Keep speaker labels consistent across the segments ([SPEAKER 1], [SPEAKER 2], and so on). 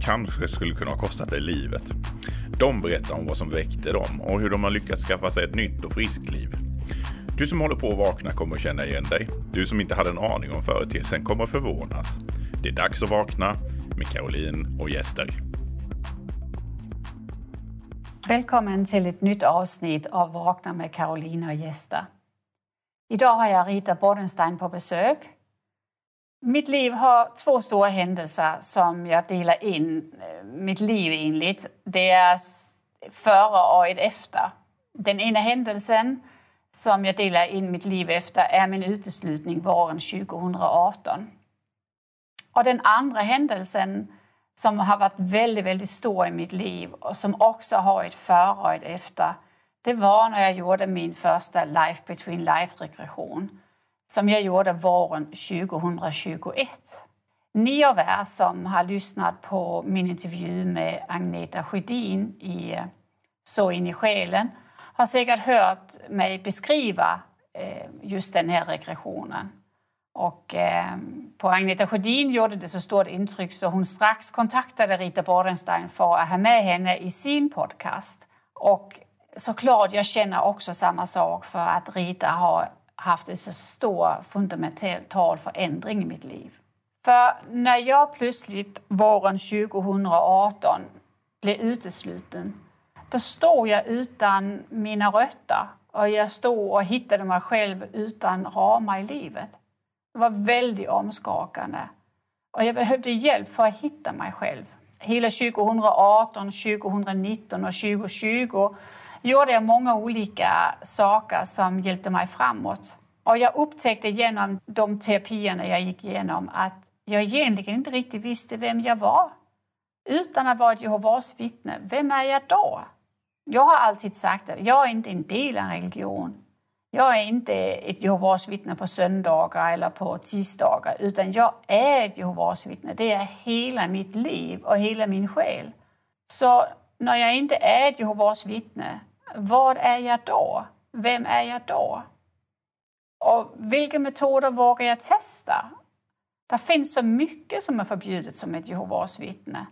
[SPEAKER 1] kanske skulle kunna ha kostat dig livet. De berättar om vad som väckte dem och hur de har lyckats skaffa sig ett nytt och friskt liv. Du som håller på att vakna kommer att känna igen dig. Du som inte hade en aning om företeelsen kommer att förvånas. Det är dags att vakna med Caroline och gäster.
[SPEAKER 2] Välkommen till ett nytt avsnitt av Vakna med Caroline och gäster. Idag har jag Rita Bordenstein på besök. Mitt liv har två stora händelser som jag delar in eh, mitt liv enligt. Det är före och ett efter. Den ena händelsen som jag delar in mitt liv efter är min uteslutning våren 2018. Och den andra händelsen som har varit väldigt, väldigt stor i mitt liv och som också har ett före och ett efter, det var när jag gjorde min första Life Between Life-regression som jag gjorde våren 2021. Ni av er som har lyssnat på min intervju med Agneta Sjödin i Så in i själen har säkert hört mig beskriva eh, just den här regressionen. Och eh, på Agneta Sjödin gjorde det så stort intryck så hon strax kontaktade Rita Bordenstein för att ha med henne i sin podcast. Och såklart, jag känner också samma sak för att Rita har haft en så stor fundamental förändring i mitt liv. För när jag plötsligt våren 2018 blev utesluten, då stod jag utan mina rötter och jag stod och hittade mig själv utan ramar i livet. Det var väldigt omskakande. Och jag behövde hjälp för att hitta mig själv. Hela 2018, 2019 och 2020 gjorde jag många olika saker som hjälpte mig framåt. Och jag upptäckte genom de terapierna jag gick igenom att jag egentligen inte riktigt visste vem jag var. Utan att vara ett Jehovas vittne, vem är jag då? Jag har alltid sagt att jag är inte en del av en religion. Jag är inte ett Jehovas vittne på söndagar eller på tisdagar utan jag är ett Jehovas vittne. Det är hela mitt liv och hela min själ. Så när jag inte är ett Jehovas vittne vad är jag då? Vem är jag då? Och vilka metoder vågar jag testa? Det finns så mycket som är förbjudet som ett Jehovas vittne.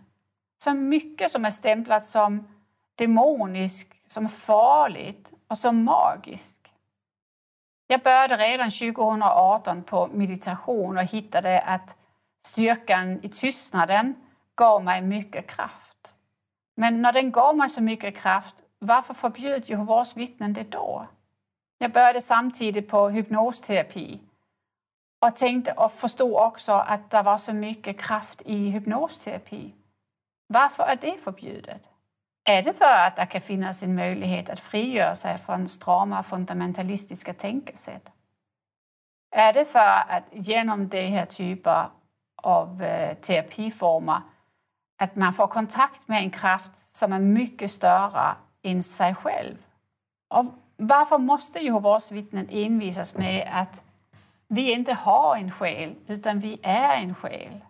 [SPEAKER 2] Så mycket som är stämplat som demoniskt, som farligt och som magiskt. Jag började redan 2018 på meditation och hittade att styrkan i tystnaden gav mig mycket kraft. Men när den gav mig så mycket kraft varför förbjöd Jehovas vittnen det då? Jag började samtidigt på hypnosterapi och tänkte och förstod också att det var så mycket kraft i hypnosterapi. Varför är det förbjudet? Är det för att det kan finnas en möjlighet att frigöra sig från strama fundamentalistiska tänkesätt? Är det för att genom de här typer av eh, terapiformer att man får kontakt med en kraft som är mycket större än sig själv. Och varför måste Jehovas vittnen envisas med att vi inte har en själ, utan vi är en själ?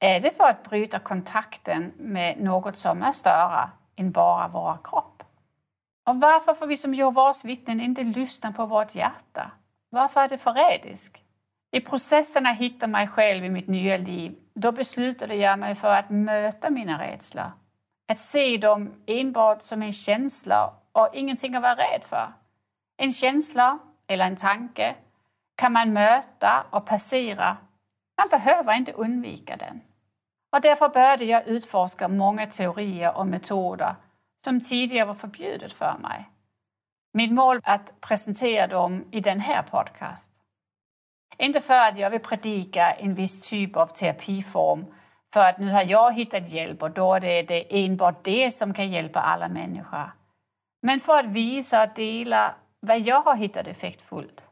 [SPEAKER 2] Är det för att bryta kontakten med något som är större än bara vår kropp? Och varför får vi som Jehovas vittnen inte lyssna på vårt hjärta? Varför är det förrädiskt? I processen att hitta mig själv i mitt nya liv, då beslutade jag mig för att möta mina rädslor att se dem enbart som en känsla och ingenting att vara rädd för. En känsla eller en tanke kan man möta och passera. Man behöver inte undvika den. Och därför började jag utforska många teorier och metoder som tidigare var förbjudet för mig. Mitt mål är att presentera dem i den här podcast. Inte för att jag vill predika en viss typ av terapiform för att nu har jag hittat hjälp och då är det, det enbart det som kan hjälpa alla människor. Men för att visa och dela vad jag har hittat effektfullt.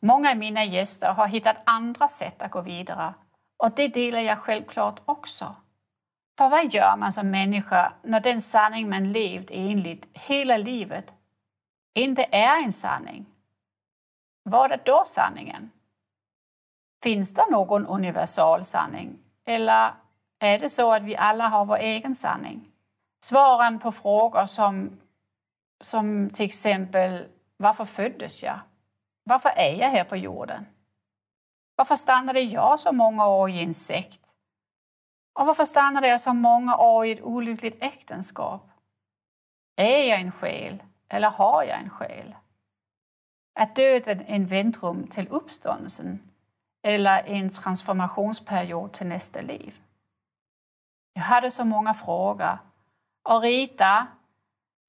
[SPEAKER 2] Många av mina gäster har hittat andra sätt att gå vidare och det delar jag självklart också. För vad gör man som människa när den sanning man levt enligt hela livet inte är en sanning? Vad är då sanningen? Finns det någon universal sanning? Eller är det så att vi alla har vår egen sanning? Svaren på frågor som, som till exempel varför föddes jag? Varför är jag här på jorden? Varför stannade jag så många år i en sekt? Och varför stannade jag så många år i ett olyckligt äktenskap? Är jag en själ eller har jag en själ? Är döden en väntrum till uppståndelsen eller en transformationsperiod till nästa liv? Jag hade så många frågor och Rita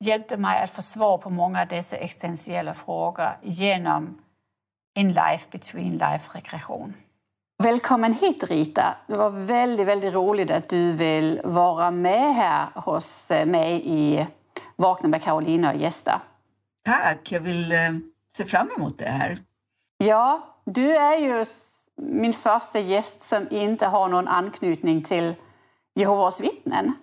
[SPEAKER 2] hjälpte mig att få svar på många av dessa existentiella frågor genom en life between life rekreation. Välkommen hit Rita. Det var väldigt, väldigt roligt att du vill vara med här hos eh, mig i Vakna med Karolina och gästa.
[SPEAKER 3] Tack, jag vill eh, se fram emot det här.
[SPEAKER 2] Ja, du är ju min första gäst som inte har någon anknytning till Jehovas vittnen.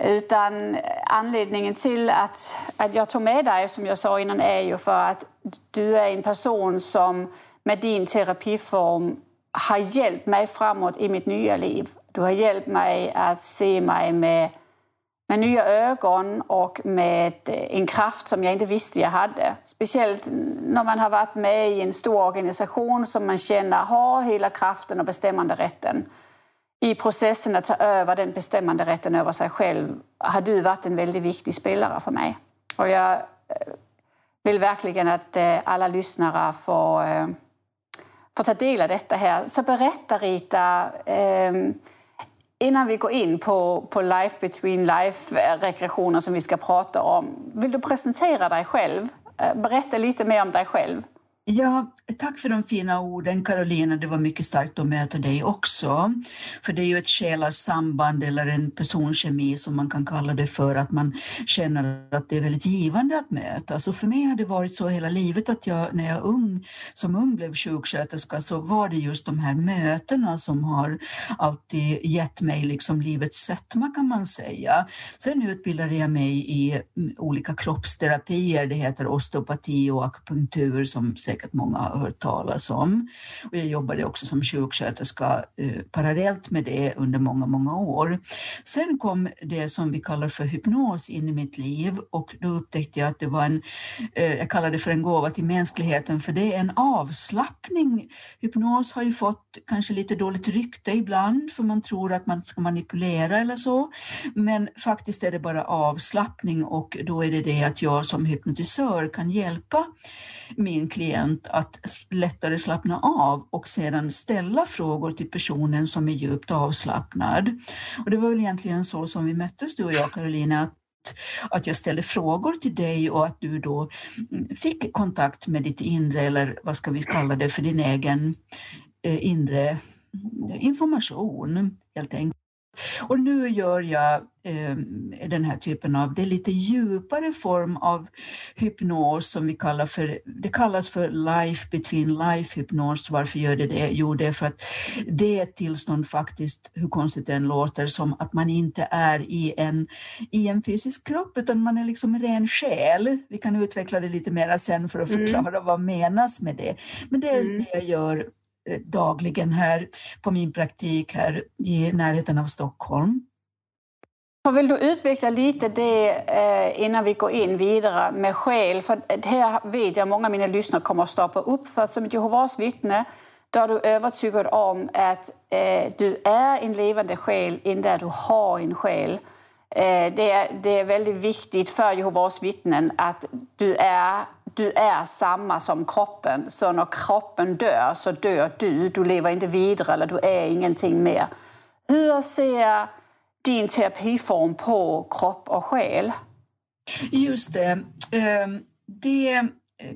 [SPEAKER 2] Utan anledningen till att, att jag tog med dig, som jag sa innan, är ju för att du är en person som med din terapiform har hjälpt mig framåt i mitt nya liv. Du har hjälpt mig att se mig med, med nya ögon och med eh, en kraft som jag inte visste jag hade. Speciellt när man har varit med i en stor organisation som man känner har hela kraften och bestämmande rätten i processen att ta över den bestämmande rätten över sig själv har du varit en väldigt viktig spelare för mig. Och jag eh, vill verkligen att eh, alla lyssnare får, får ta del av detta här. Så berätta Rita, innan vi går in på, på Life Between Life-rekreationer eh, som vi ska prata om. Vill du presentera dig själv? Eh, berätta lite mer om dig själv.
[SPEAKER 3] Ja, tack för de fina orden Carolina. Det var mycket starkt att möta dig också. För det är ju ett själarsamband eller en personkemi som man kan kalla det för, att man känner att det är väldigt givande att möta. Så för mig har det varit så hela livet att jag när jag ung, som ung blev sjuksköterska så var det just de här mötena som har alltid gett mig liksom livets sötma kan man säga. Sen utbildade jag mig i olika kroppsterapier, det heter osteopati och akupunktur som säkert många har hört talas om. Och jag jobbade också som sjuksköterska eh, parallellt med det under många, många år. Sen kom det som vi kallar för hypnos in i mitt liv och då upptäckte jag att det var en, eh, jag kallar det för en gåva till mänskligheten, för det är en avslappning. Hypnos har ju fått kanske lite dåligt rykte ibland, för man tror att man ska manipulera eller så. Men faktiskt är det bara avslappning och då är det det att jag som hypnotisör kan hjälpa min klient att lättare slappna av och sedan ställa frågor till personen som är djupt avslappnad. Och det var väl egentligen så som vi möttes du och jag Karolina, att att jag ställde frågor till dig och att du då mm, fick kontakt med ditt inre, eller vad ska vi kalla det, för din egen eh, inre mm, information helt enkelt. Och nu gör jag eh, den här typen av, det är lite djupare form av hypnos som vi kallar för, det kallas för life between life hypnos. Varför gör det det? Jo, det är för att det är ett tillstånd faktiskt, hur konstigt det än låter, som att man inte är i en, i en fysisk kropp utan man är liksom ren själ. Vi kan utveckla det lite mer sen för att mm. förklara mm. vad menas med det. Men det är mm. det jag gör Eh, dagligen här på min praktik här i närheten av Stockholm.
[SPEAKER 2] Vill du utveckla lite det eh, innan vi går in vidare med själ? För här vet jag många av mina lyssnare kommer att stoppa upp. För att som Jehovas vittne då är du övertygad om att eh, du är en levande själ innan du har en själ. det, är, det är väldigt viktigt för Jehovas vittnen att du är du är samma som kroppen. Så när kroppen dör så dör du. Du lever inte vidare eller du är ingenting mer. Hur ser din terapiform på kropp och själ?
[SPEAKER 3] Just det. Ehm, det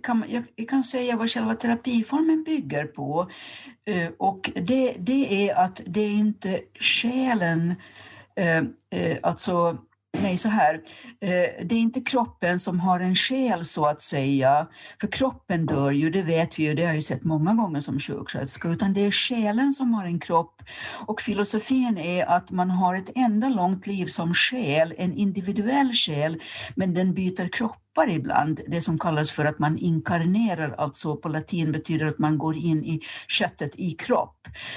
[SPEAKER 3] kan, jag kan säga vad själva terapiformen bygger på. Eh, och det, det är att det är inte själen, eh, eh, alltså mig så här. Eh, det är inte kroppen som har en själ så att säga, för kroppen dör ju, det vet vi ju, det har jag ju sett många gånger som sjuksköterska, utan det är själen som har en kropp. Och filosofin är att man har ett enda långt liv som själ, en individuell själ, men den byter kropp kroppar ibland, det som kallas för att man inkarnerar, alltså på latin betyder att man går in i köttet i kropp.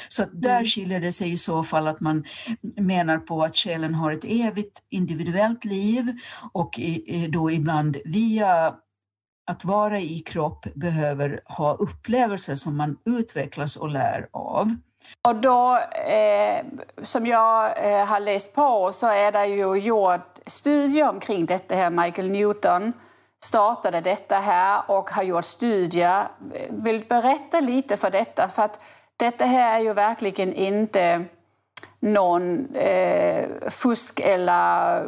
[SPEAKER 3] Så där mm. skiljer det sig i så fall att man menar på att själen har ett evigt individuellt liv och då ibland via att vara i kropp behöver ha upplevelser som man utvecklas och lär av.
[SPEAKER 2] Och då, eh, som jag eh, har läst på, så är det ju gjort studier omkring detta här, Michael Newton startade detta här och har gjort studier. Vill berätta lite för detta? För att detta här är ju verkligen inte någon eh, fusk eller,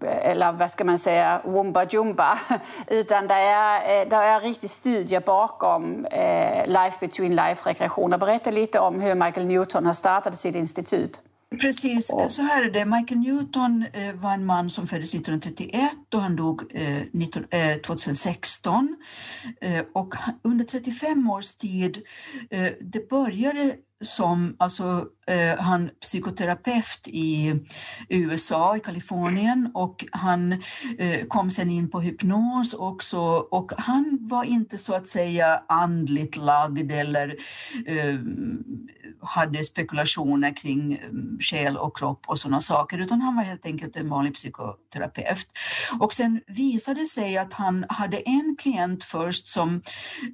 [SPEAKER 2] eller vad ska man säga, wumba jumba. Utan det är, eh, det är riktigt studier bakom eh, Life Between Life-rekreationer. Berätta lite om hur Michael Newton har startat sitt institut.
[SPEAKER 3] Precis, så här är det. Michael Newton eh, var en man som föddes 1931 och han dog 2016. Eh, eh, och under 35 års tid, det började som alltså, eh, han psykoterapeut i USA, i Kalifornien och han eh, kom sen in på hypnos också och han var inte så att säga andligt lagd eller eh, hade spekulationer kring eh, själ och kropp och sådana saker, utan han var helt enkelt en vanlig psykoterapeut. Och sen visade det sig att han hade en klient först som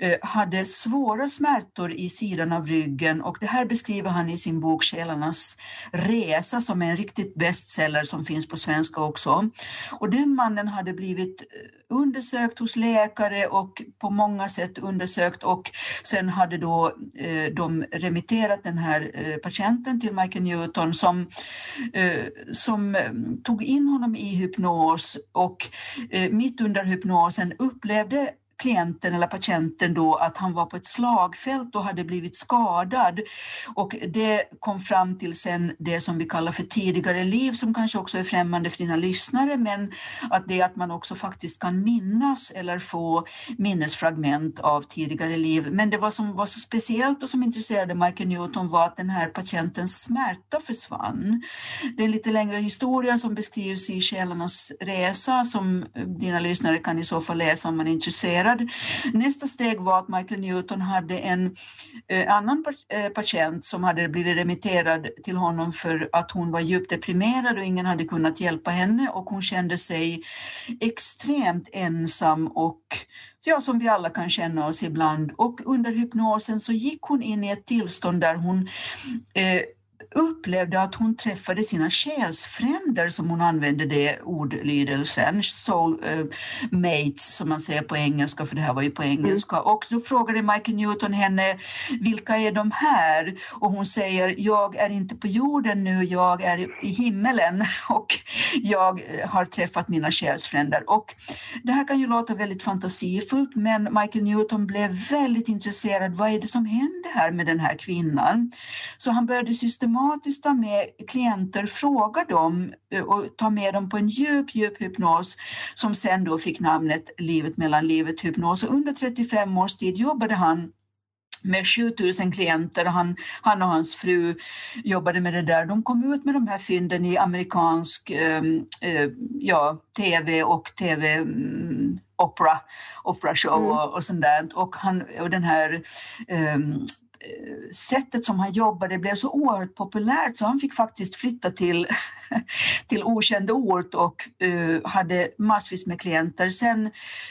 [SPEAKER 3] eh, hade svåra smärtor i sidan av ryggen och det här beskriver han i sin bok Själarnas resa som är en riktigt bestseller som finns på svenska också. Och den mannen hade blivit eh, undersökt hos läkare och på många sätt undersökt och sen hade då eh, de remitterat den här eh, patienten till Michael Newton som, eh, som eh, tog in honom i hypnos och eh, mitt under hypnosen upplevde klienten eller patienten då att han var på ett slagfält och hade blivit skadad. Och det kom fram till sen det som vi kallar för tidigare liv som kanske också är främmande för dina lyssnare men att det att man också faktiskt kan minnas eller få minnesfragment av tidigare liv. Men det var som var så speciellt och som intresserade Michael Newton var att den här patientens smärta försvann. Det är en lite längre historia som beskrivs i Själarnas resa som dina lyssnare kan i så fall läsa om man är intresserad opererad. Nästa steg var att Michael Newton hade en eh, annan eh, patient som hade blivit remitterad till honom för att hon var djupt deprimerad och ingen hade kunnat hjälpa henne och hon kände sig extremt ensam och ja, som vi alla kan känna oss ibland. Och under hypnosen så gick hon in i ett tillstånd där hon eh, upplevde att hon träffade sina själsfränder, som hon använde det ordlydelsen, soul uh, mates som man säger på engelska, för det här var ju på engelska. Mm. Och så frågade Michael Newton henne, vilka är de här? Och hon säger, jag är inte på jorden nu, jag är i himmelen och jag har träffat mina själsfränder. Och det här kan ju låta väldigt fantasifullt, men Michael Newton blev väldigt intresserad. Vad är det som händer här med den här kvinnan? Så han började systematiskt systematiskt ta med klienter, fråga dem eh, och ta med dem på en djup, djup hypnos som sen då fick namnet Livet mellan livet hypnos. Och under 35 års tid jobbade han med 7000 klienter och han, han och hans fru jobbade med det där. De kom ut med de här fynden i amerikansk eh, eh, ja, tv och tv mm, opera, opera show mm. och, och sånt där. Och, han, och den här um, sättet som han jobbade blev så oerhört populärt så han fick faktiskt flytta till, till okänd ort och uh, hade massvis med klienter. Sen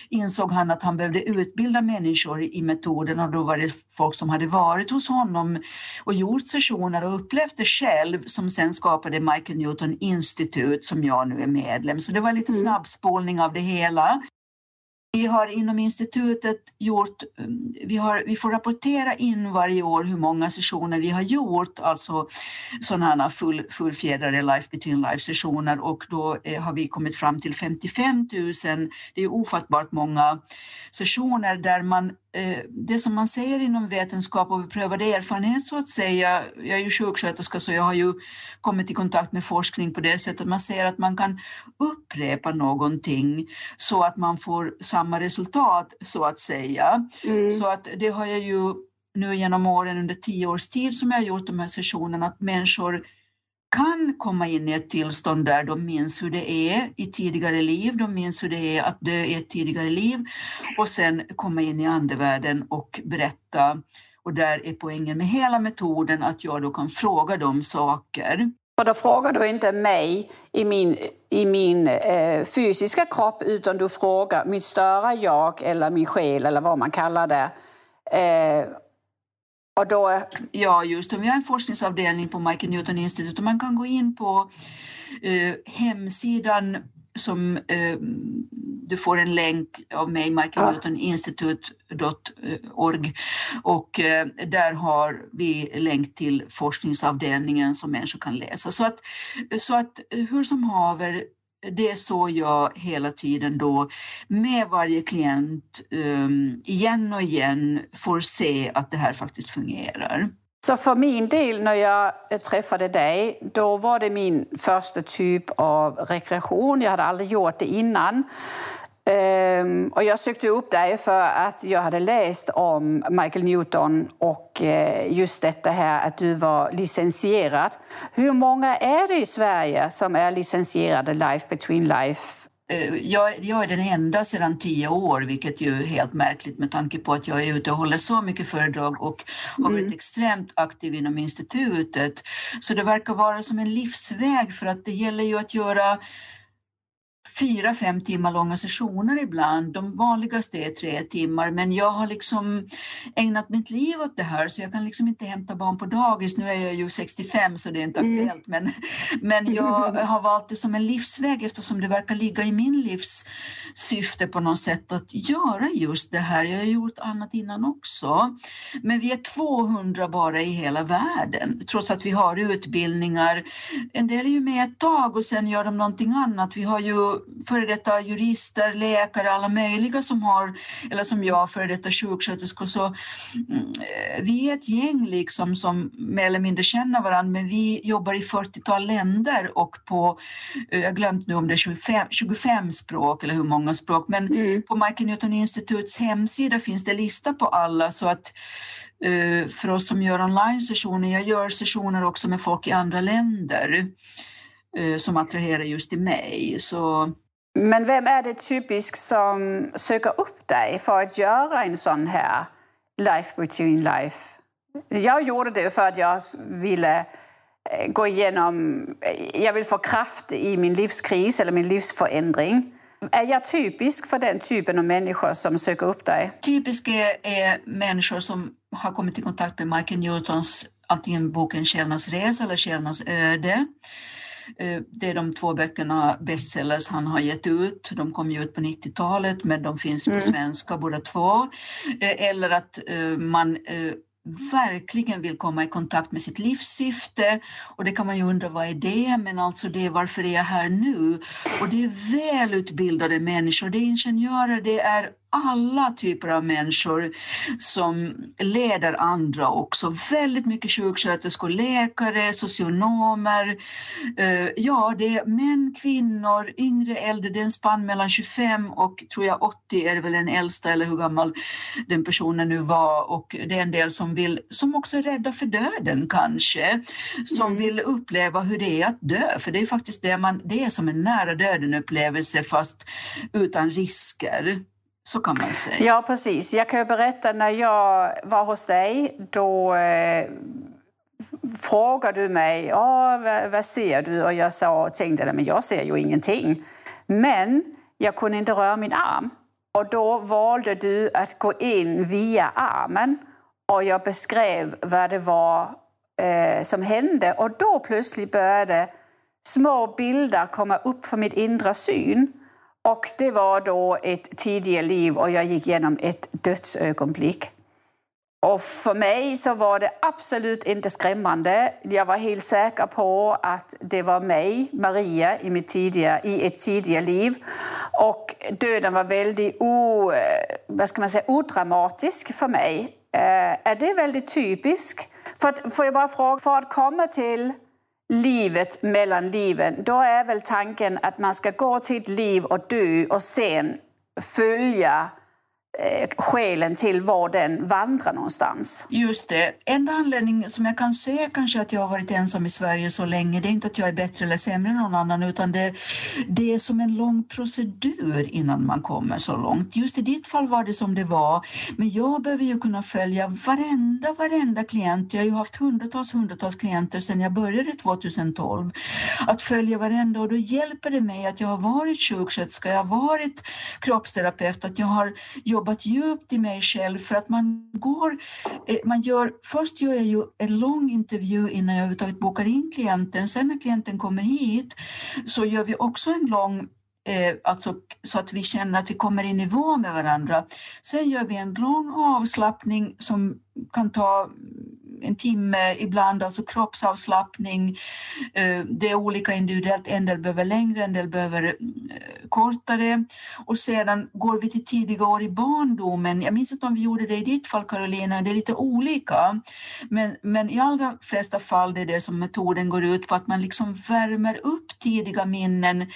[SPEAKER 3] insåg han att han behövde utbilda människor i metoden och då var det folk som hade varit hos honom och gjort sessioner och upplevt det själv som sen skapade Michael Newton Institute som jag nu är medlem. Så det var lite mm. snabbspolning av det hela. Vi har inom institutet gjort, mm, vi, har, vi får rapportera in varje år hur många sessioner vi har gjort, alltså sådana full, fullfjädrade Life Between Life-sessioner och då eh, har vi kommit fram till 55 000. Det är ofattbart många sessioner där man det som man säger inom vetenskap och beprövad erfarenhet så att säga, jag är ju sjuksköterska så jag har ju kommit i kontakt med forskning på det sättet, man säger att man kan upprepa någonting så att man får samma resultat så att säga. Mm. Så att det har jag ju nu genom åren under tio års tid som jag har gjort de här sessionerna, att människor kan komma in i ett tillstånd där de minns hur det är i tidigare liv, de minns hur det är att dö i ett tidigare liv och sen komma in i andevärlden och berätta. Och där är poängen med hela metoden att jag då kan fråga dem saker.
[SPEAKER 2] Och då frågar du inte mig i min, i min eh, fysiska kropp utan du frågar mitt större jag eller min själ eller vad man kallar det. Eh,
[SPEAKER 3] och då... Ja, just det. Vi har en forskningsavdelning på Michael Newton Institute och man kan gå in på eh, hemsidan som eh, du får en länk av mig, Michael ja. Newton Institute.org och eh, där har vi länk till forskningsavdelningen som människor kan läsa. Så att, så att hur som haver det är så jag hela tiden då med varje klient um, igen och igen får se att det här faktiskt fungerar.
[SPEAKER 2] Så för min del, när jag träffade dig, då var det min första typ av rekreation. Jag hade aldrig gjort det innan. Um, och jag sökte upp dig för att jag hade läst om Michael Newton och uh, just detta här att du var licensierad. Hur många är det i Sverige som är licensierade Life Between Life?
[SPEAKER 3] Uh, jag, jag, är den enda sedan tio år, vilket ju är helt märkligt med tanke på att jag är ute och håller så mycket föredrag och har varit mm. extremt aktiv inom institutet. Så det verkar vara som en livsväg för att det gäller ju att göra fyra, fem timmar långa sessioner ibland. De vanligaste är tre timmar, men jag har liksom ägnat mitt liv åt det här så jag kan liksom inte hämta barn på dagis. Nu är jag ju 65 så det är inte mm. aktuellt, men, men jag har valt det som en livsväg eftersom det verkar ligga i min livs syfte på något sätt att göra just det här. Jag har gjort annat innan också. Men vi är 200 bara i hela världen, trots att vi har utbildningar. En del är ju med ett tag och sen gör de någonting annat. Vi har ju före detta jurister, läkare, alla möjliga som har, eller som jag, före detta sjuksköterskor. Så mm, vi är ett gäng liksom som mer eller mindre känner varandra, men vi jobbar i 40-tal länder och på, eh, jag har glömt nu om det är 25, 25 språk eller hur många språk, men mm. på Michael Newton Instituts hemsida finns det lista på alla så att eh, för oss som gör online-sessioner, jag gör sessioner också med folk i andra länder. Eh, som attraherar just till mig. Så...
[SPEAKER 2] Men vem är det typiskt som söker upp dig för att göra en sån här life between life? Jag gjorde det för att jag ville eh, gå igenom, eh, jag vill få kraft i min livskris eller min livsförändring. Är jag typisk för den typen av människor som söker upp dig?
[SPEAKER 3] Typisk är, är människor som har kommit i kontakt med Michael Newtons antingen boken Källornas resa eller Källornas öde. Eh, det är de två böckerna bestsellers han har gett ut. De kom ju ut på 90-talet men de finns på mm. svenska båda två. Eh, eller att eh, man verkligen vill komma i kontakt med sitt livssyfte. Och det kan man ju undra, vad är det? Men alltså det är varför är jag här nu? Och det är välutbildade människor, det är ingenjörer, det är alla typer av människor som leder andra också. Väldigt mycket sjuksköterskor, läkare, socionomer. Eh, ja, det är män, kvinnor, yngre, äldre. Det är en spann mellan 25 och tror jag 80 är väl den äldsta eller hur gammal den personen nu var. Och det är en del som vill, som också är rädda för döden kanske, som mm. vill uppleva hur det är att dö. För det är faktiskt det man, det är som en nära döden upplevelse fast utan risker. Så kan man säga.
[SPEAKER 2] Ja, precis. Jag kan berätta när jag var hos dig, då eh, frågade du mig vad, vad, ser du? Och jag sa, tänkte men jag ser ju ingenting. Men jag kunde inte röra min arm. Och då valde du att gå in via armen och jag beskrev vad det var eh, som hände. Och då plötsligt började små bilder komma upp för mitt inre syn. Och det var då ett tidigare liv och jag gick igenom ett dödsögonblick. Och för mig så var det absolut inte skrämmande. Jag var helt säker på att det var mig, Maria, i, mitt tidiga, i ett tidigare liv. Och döden var väldigt o, vad ska man säga, odramatisk för mig. Eh, är det väldigt typiskt? För att, får jag bara fråga, för att komma till livet mellan liven, då är väl tanken att man ska gå till ett liv och dö och sen följa Eh, skälen till var den vandrar någonstans.
[SPEAKER 3] Just det. Enda anledningen som jag kan se kanske att jag har varit ensam i Sverige så länge, det är inte att jag är bättre eller sämre än någon annan, utan det, det är som en lång procedur innan man kommer så långt. Just i ditt fall var det som det var, men jag behöver ju kunna följa varenda, varenda klient. Jag har ju haft hundratals, hundratals klienter sedan jag började 2012. Att följa varenda och då hjälper det mig att jag har varit sjuksköterska, jag har varit kroppsterapeut, att jag har jobbat jobbat djupt i mig själv för att man går, eh, man gör, först gör jag ju en lång intervju innan jag överhuvudtaget bokar in klienten. Sen när klienten kommer hit så gör vi också en lång eh, alltså så att vi känner att vi kommer i nivå med varandra. Sen gör vi en lång avslappning som kan ta en timme ibland, alltså kroppsavslappning. Eh, det är olika individuellt, en del behöver längre, en del behöver eh, kortare. Och sedan går vi till tidiga år i barndomen. Jag minns inte om vi gjorde det i ditt fall Carolina, det är lite olika. Men, men i allra flesta fall det är det som metoden går ut på, att man liksom värmer upp tidiga minnen.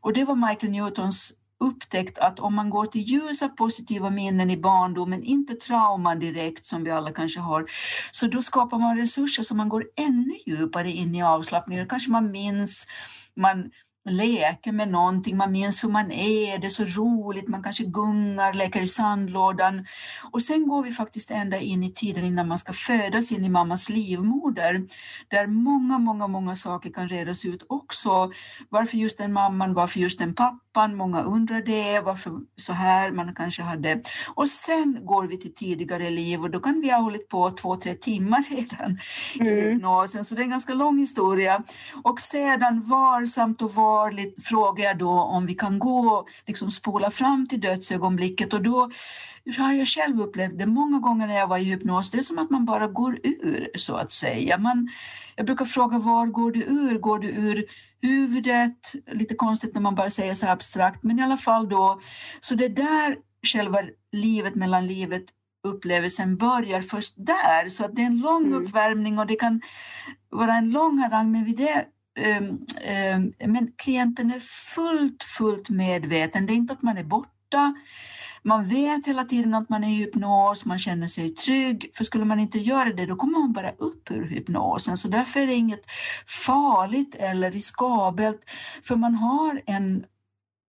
[SPEAKER 3] Och det var Michael Newtons upptäckt att om man går till ljusa positiva minnen i barndomen, inte trauman direkt som vi alla kanske har, så då skapar man resurser så man går ännu djupare in i avslappningen. Kanske man minns, man leker med någonting, man minns hur man är, det är så roligt, man kanske gungar, leker i sandlådan. Och sen går vi faktiskt ända in i tiden innan man ska födas in i mammas livmoder, där många, många, många saker kan redas ut också. Varför just den mamman, varför just den pappan, många undrar det, varför så här, man kanske hade... Och sen går vi till tidigare liv och då kan vi ha hållit på två, tre timmar redan mm. i hypnosen, så det är en ganska lång historia. Och sedan varsamt och varsamt allvarligt frågar jag då om vi kan gå, liksom spola fram till dödsögonblicket och då har jag själv upplevt det många gånger när jag var i hypnos, det är som att man bara går ur så att säga. Man, jag brukar fråga var går du ur? Går du ur huvudet? Lite konstigt när man bara säger så abstrakt, men i alla fall då. Så det där själva livet mellan livet upplevelsen börjar först där, så att det är en lång mm. uppvärmning och det kan vara en lång harang, men vid det Ehm, ehm, men klienten är fullt, fullt medveten. Det är inte att man är borta. Man vet hela tiden att man är i hypnos, man känner sig trygg. För skulle man inte göra det, då kommer man bara upp ur hypnosen. Så därför är det inget farligt eller riskabelt, för man har en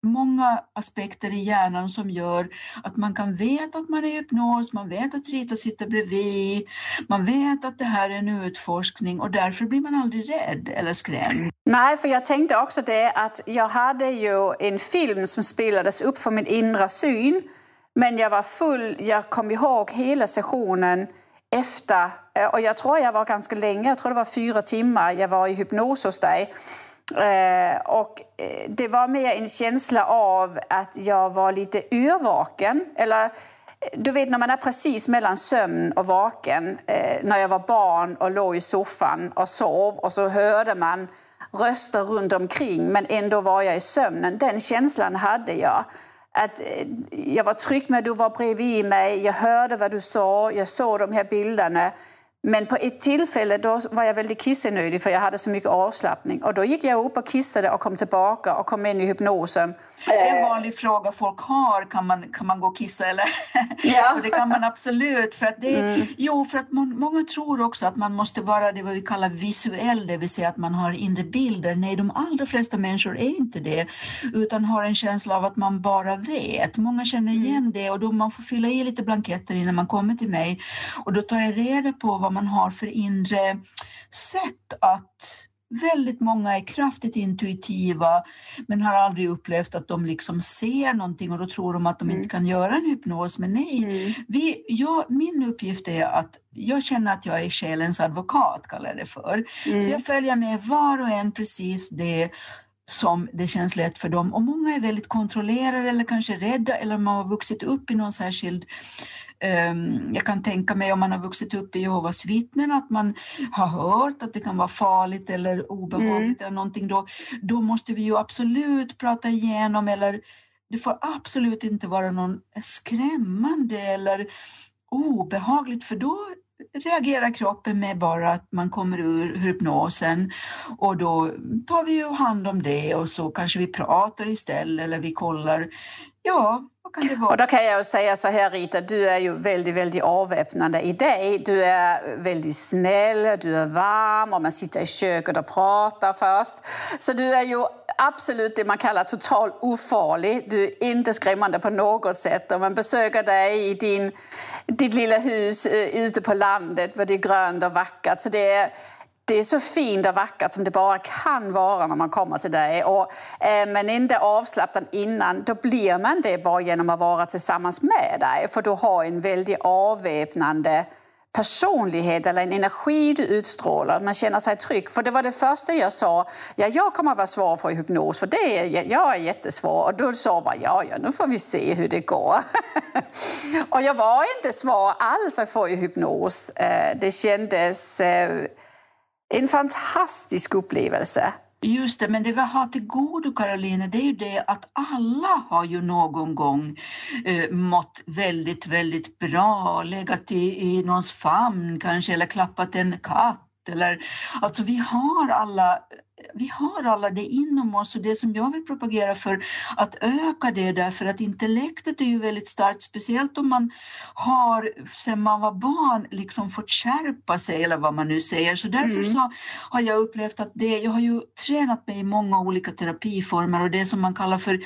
[SPEAKER 3] många aspekter i hjärnan som gör att man kan veta att man är i hypnos, man vet att Rita sitter bredvid, man vet att det här är en utforskning och därför blir man aldrig rädd eller skrämd.
[SPEAKER 2] Nej, för jag tänkte också det att jag hade ju en film som spelades upp för min inre syn men jag var full, jag kom ihåg hela sessionen efter eh, och jag tror jag var ganska länge, jag tror det var fyra timmar jag var i hypnos hos dig. Eh, och eh, det var mer en känsla av att jag var lite yrvaken. Eller, eh, du vet när man är precis mellan sömn och vaken. Eh, när jag var barn och låg i soffan och sov och så hörde man röster runt omkring men ändå var jag i sömnen. Den känslan hade jag. Att eh, jag var trygg med att du var bredvid mig, jag hörde vad du sa, jag såg de här bilderna. Men på ett tillfälle då var jag väldigt kissenödig för jag hade så mycket avslappning. Och då gick jag upp och kissade och kom tillbaka och kom in i hypnosen.
[SPEAKER 3] En vanlig fråga folk har, kan man, kan man gå och kissa eller? Ja. och det kan man absolut. För att det, mm. Jo, för att man, många tror också att man måste vara det vad vi kallar visuell, det vill säga att man har inre bilder. Nej, de allra flesta människor är inte det, utan har en känsla av att man bara vet. Många känner mm. igen det och då man får fylla i lite blanketter innan man kommer till mig. Och då tar jag reda på vad man har för inre sätt att Väldigt många är kraftigt intuitiva men har aldrig upplevt att de liksom ser någonting och då tror de att de mm. inte kan göra en hypnos. Men nej, mm. vi, jag, min uppgift är att jag känner att jag är själens advokat, kallar jag det för. Mm. Så jag följer med var och en precis det som det känns lätt för dem. Och många är väldigt kontrollerade eller kanske rädda eller man har vuxit upp i någon särskild jag kan tänka mig om man har vuxit upp i Jehovas vittnen att man har hört att det kan vara farligt eller obehagligt mm. eller någonting. Då, då måste vi ju absolut prata igenom eller det får absolut inte vara någon skrämmande eller obehagligt för då reagerar kroppen med bara att man kommer ur hypnosen och då tar vi ju hand om det och så kanske vi pratar istället eller vi kollar. Ja, kan det vara?
[SPEAKER 2] Och då kan jag säga så här Rita, du är ju väldigt, väldigt avväpnande i dig. Du är väldigt snäll, du är varm och man sitter i köket och pratar först. Så du är ju absolut det man kallar totalt ofarlig. Du är inte skrämmande på något sätt. Om man besöker dig i din, ditt lilla hus eh, ute på landet där det är grönt och vackert. Så det är, det är så fint och vackert som det bara kan vara när man kommer till dig. Och eh, är man inte avslappnad innan, då blir man det bara genom att vara tillsammans med dig. För du har en väldigt avväpnande personlighet eller en energi du utstrålar. Man känner sig trygg. För det var det första jag sa. Ja, jag kommer att vara svår för hypnos, för det är, jag är jättesvår. Och då sa man, ja, ja, nu får vi se hur det går. och jag var inte svår alls att få i hypnos. Eh, det kändes eh, en fantastisk upplevelse.
[SPEAKER 3] Just det, men det vi har till godo Karolina, det är ju det att alla har ju någon gång eh, mått väldigt, väldigt bra, legat i, i någons famn kanske eller klappat en katt. Eller, alltså vi har alla vi har alla det inom oss och det som jag vill propagera för att öka det därför att intellektet är ju väldigt starkt, speciellt om man har sedan man var barn liksom fått skärpa sig eller vad man nu säger. Så därför mm. så har jag upplevt att det, jag har ju tränat mig i många olika terapiformer och det som man kallar för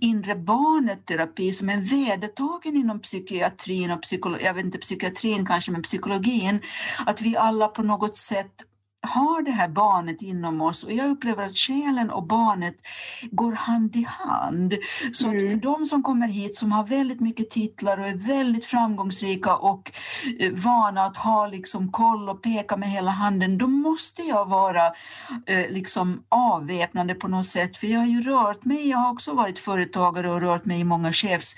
[SPEAKER 3] inre barnet-terapi som är vedertagen inom psykiatrin och psykologi, jag vet inte psykiatrin kanske men psykologin, att vi alla på något sätt har det här barnet inom oss och jag upplever att själen och barnet går hand i hand. Så mm. för de som kommer hit som har väldigt mycket titlar och är väldigt framgångsrika och eh, vana att ha liksom koll och peka med hela handen, då måste jag vara eh, liksom avväpnande på något sätt. För jag har ju rört mig, jag har också varit företagare och rört mig i många chefs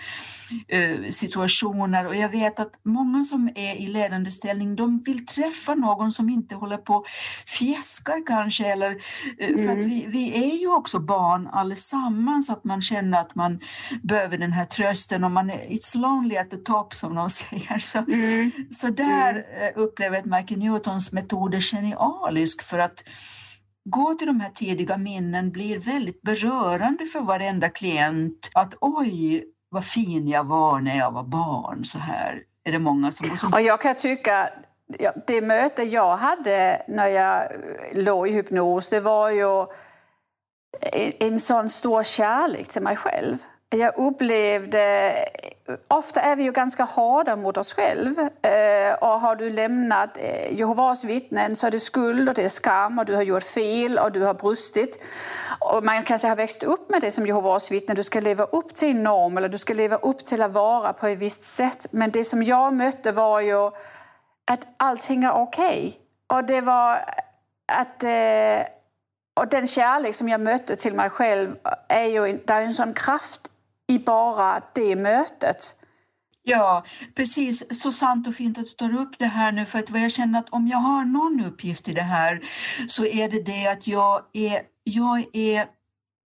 [SPEAKER 3] situationer och jag vet att många som är i ledande ställning de vill träffa någon som inte håller på fjäskar kanske eller mm. för att mm. vi, vi är ju också barn allesammans att man känner att man behöver den här trösten och man är it's lonely at the top som de säger. Så, mm. så där mm. Eh, upplever jag att Michael Newtons metod är genialisk för att gå till de här tidiga minnen blir väldigt berörande för varenda klient. Att oj, vad fin jag var när jag var barn. Så här är det många som... som...
[SPEAKER 2] Och jag kan tycka, det möte jag hade när jag eh, låg i hypnos, det var ju en sån stor kärlek till mig själv. Jag upplevde... Ofta är vi ju ganska hårda mot oss själva. Eh, och har du lämnat eh, Jehovas vittnen så är det skuld och det är skam och du har gjort fel och du har brustit. Och man kanske har växt upp med det som Jehovas vittne. Du ska leva upp till en norm eller du ska leva upp till att vara på ett visst sätt. Men det som jag mötte var ju att allting är okej. Okay. Och det var att... Eh, och den kärlek som jag mötte till mig själv är ju det är en sån kraft i bara det mötet.
[SPEAKER 3] Ja, precis. Så sant och fint att du tar upp det här nu, för att vad jag känner att om jag har någon uppgift i det här så är det det att jag är, jag är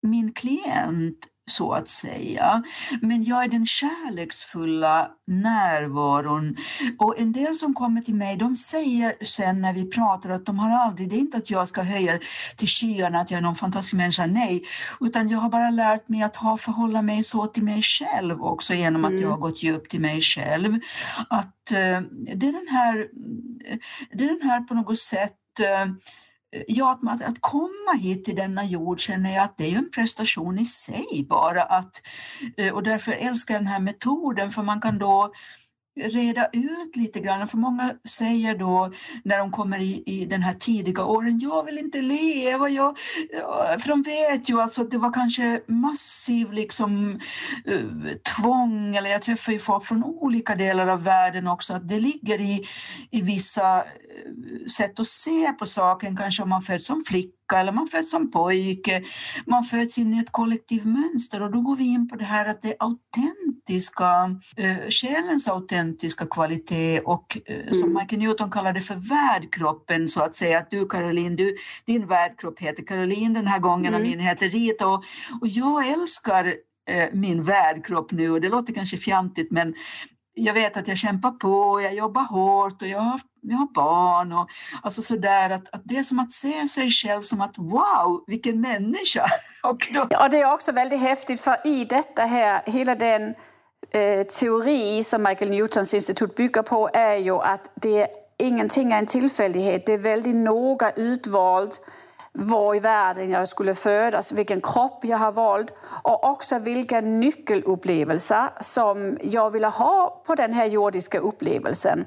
[SPEAKER 3] min klient så att säga. Men jag är den kärleksfulla närvaron. Och en del som kommer till mig, de säger sen när vi pratar att de har aldrig, det är inte att jag ska höja till skyarna att jag är någon fantastisk människa, nej, utan jag har bara lärt mig att ha förhålla mig så till mig själv också genom att mm. jag har gått djupt till mig själv. Att uh, det är den här, det är den här på något sätt uh, ja, att, att komma hit till denna jord känner jag att det är en prestation i sig bara. Att, eh, och därför älskar jag den här metoden för man kan då reda ut lite grann. För många säger då när de kommer i, i den här tidiga åren, jag vill inte leva. Jag, för de vet ju alltså att det var kanske massiv liksom, uh, tvång, eller jag träffar ju folk från olika delar av världen också, att det ligger i, i vissa sätt att se på saken, kanske om man föds som flicka eller man föds som pojke. Man föds in i ett kollektivt mönster och då går vi in på det här att det autentiska, eh, själens autentiska kvalitet och eh, som mm. Michael Newton kallar det för värdkroppen så att säga. Att du Caroline, du, din värdkropp heter Caroline den här gången mm. och min heter Rita och, och jag älskar eh, min värdkropp nu och det låter kanske fjantigt men jag vet att jag kämpar på, jag jobbar hårt och jag har, jag har barn. Och, alltså sådär, att, att det är som att se sig själv som att wow, vilken människa!
[SPEAKER 2] och då... Ja, det är också väldigt häftigt för i detta här, hela den eh, teori som Michael Newtons institut bygger på är ju att det ingenting är en tillfällighet, det är väldigt noga utvalt var i världen jag skulle födas, vilken kropp jag har valt och också vilka nyckelupplevelser som jag ville ha på den här jordiska upplevelsen.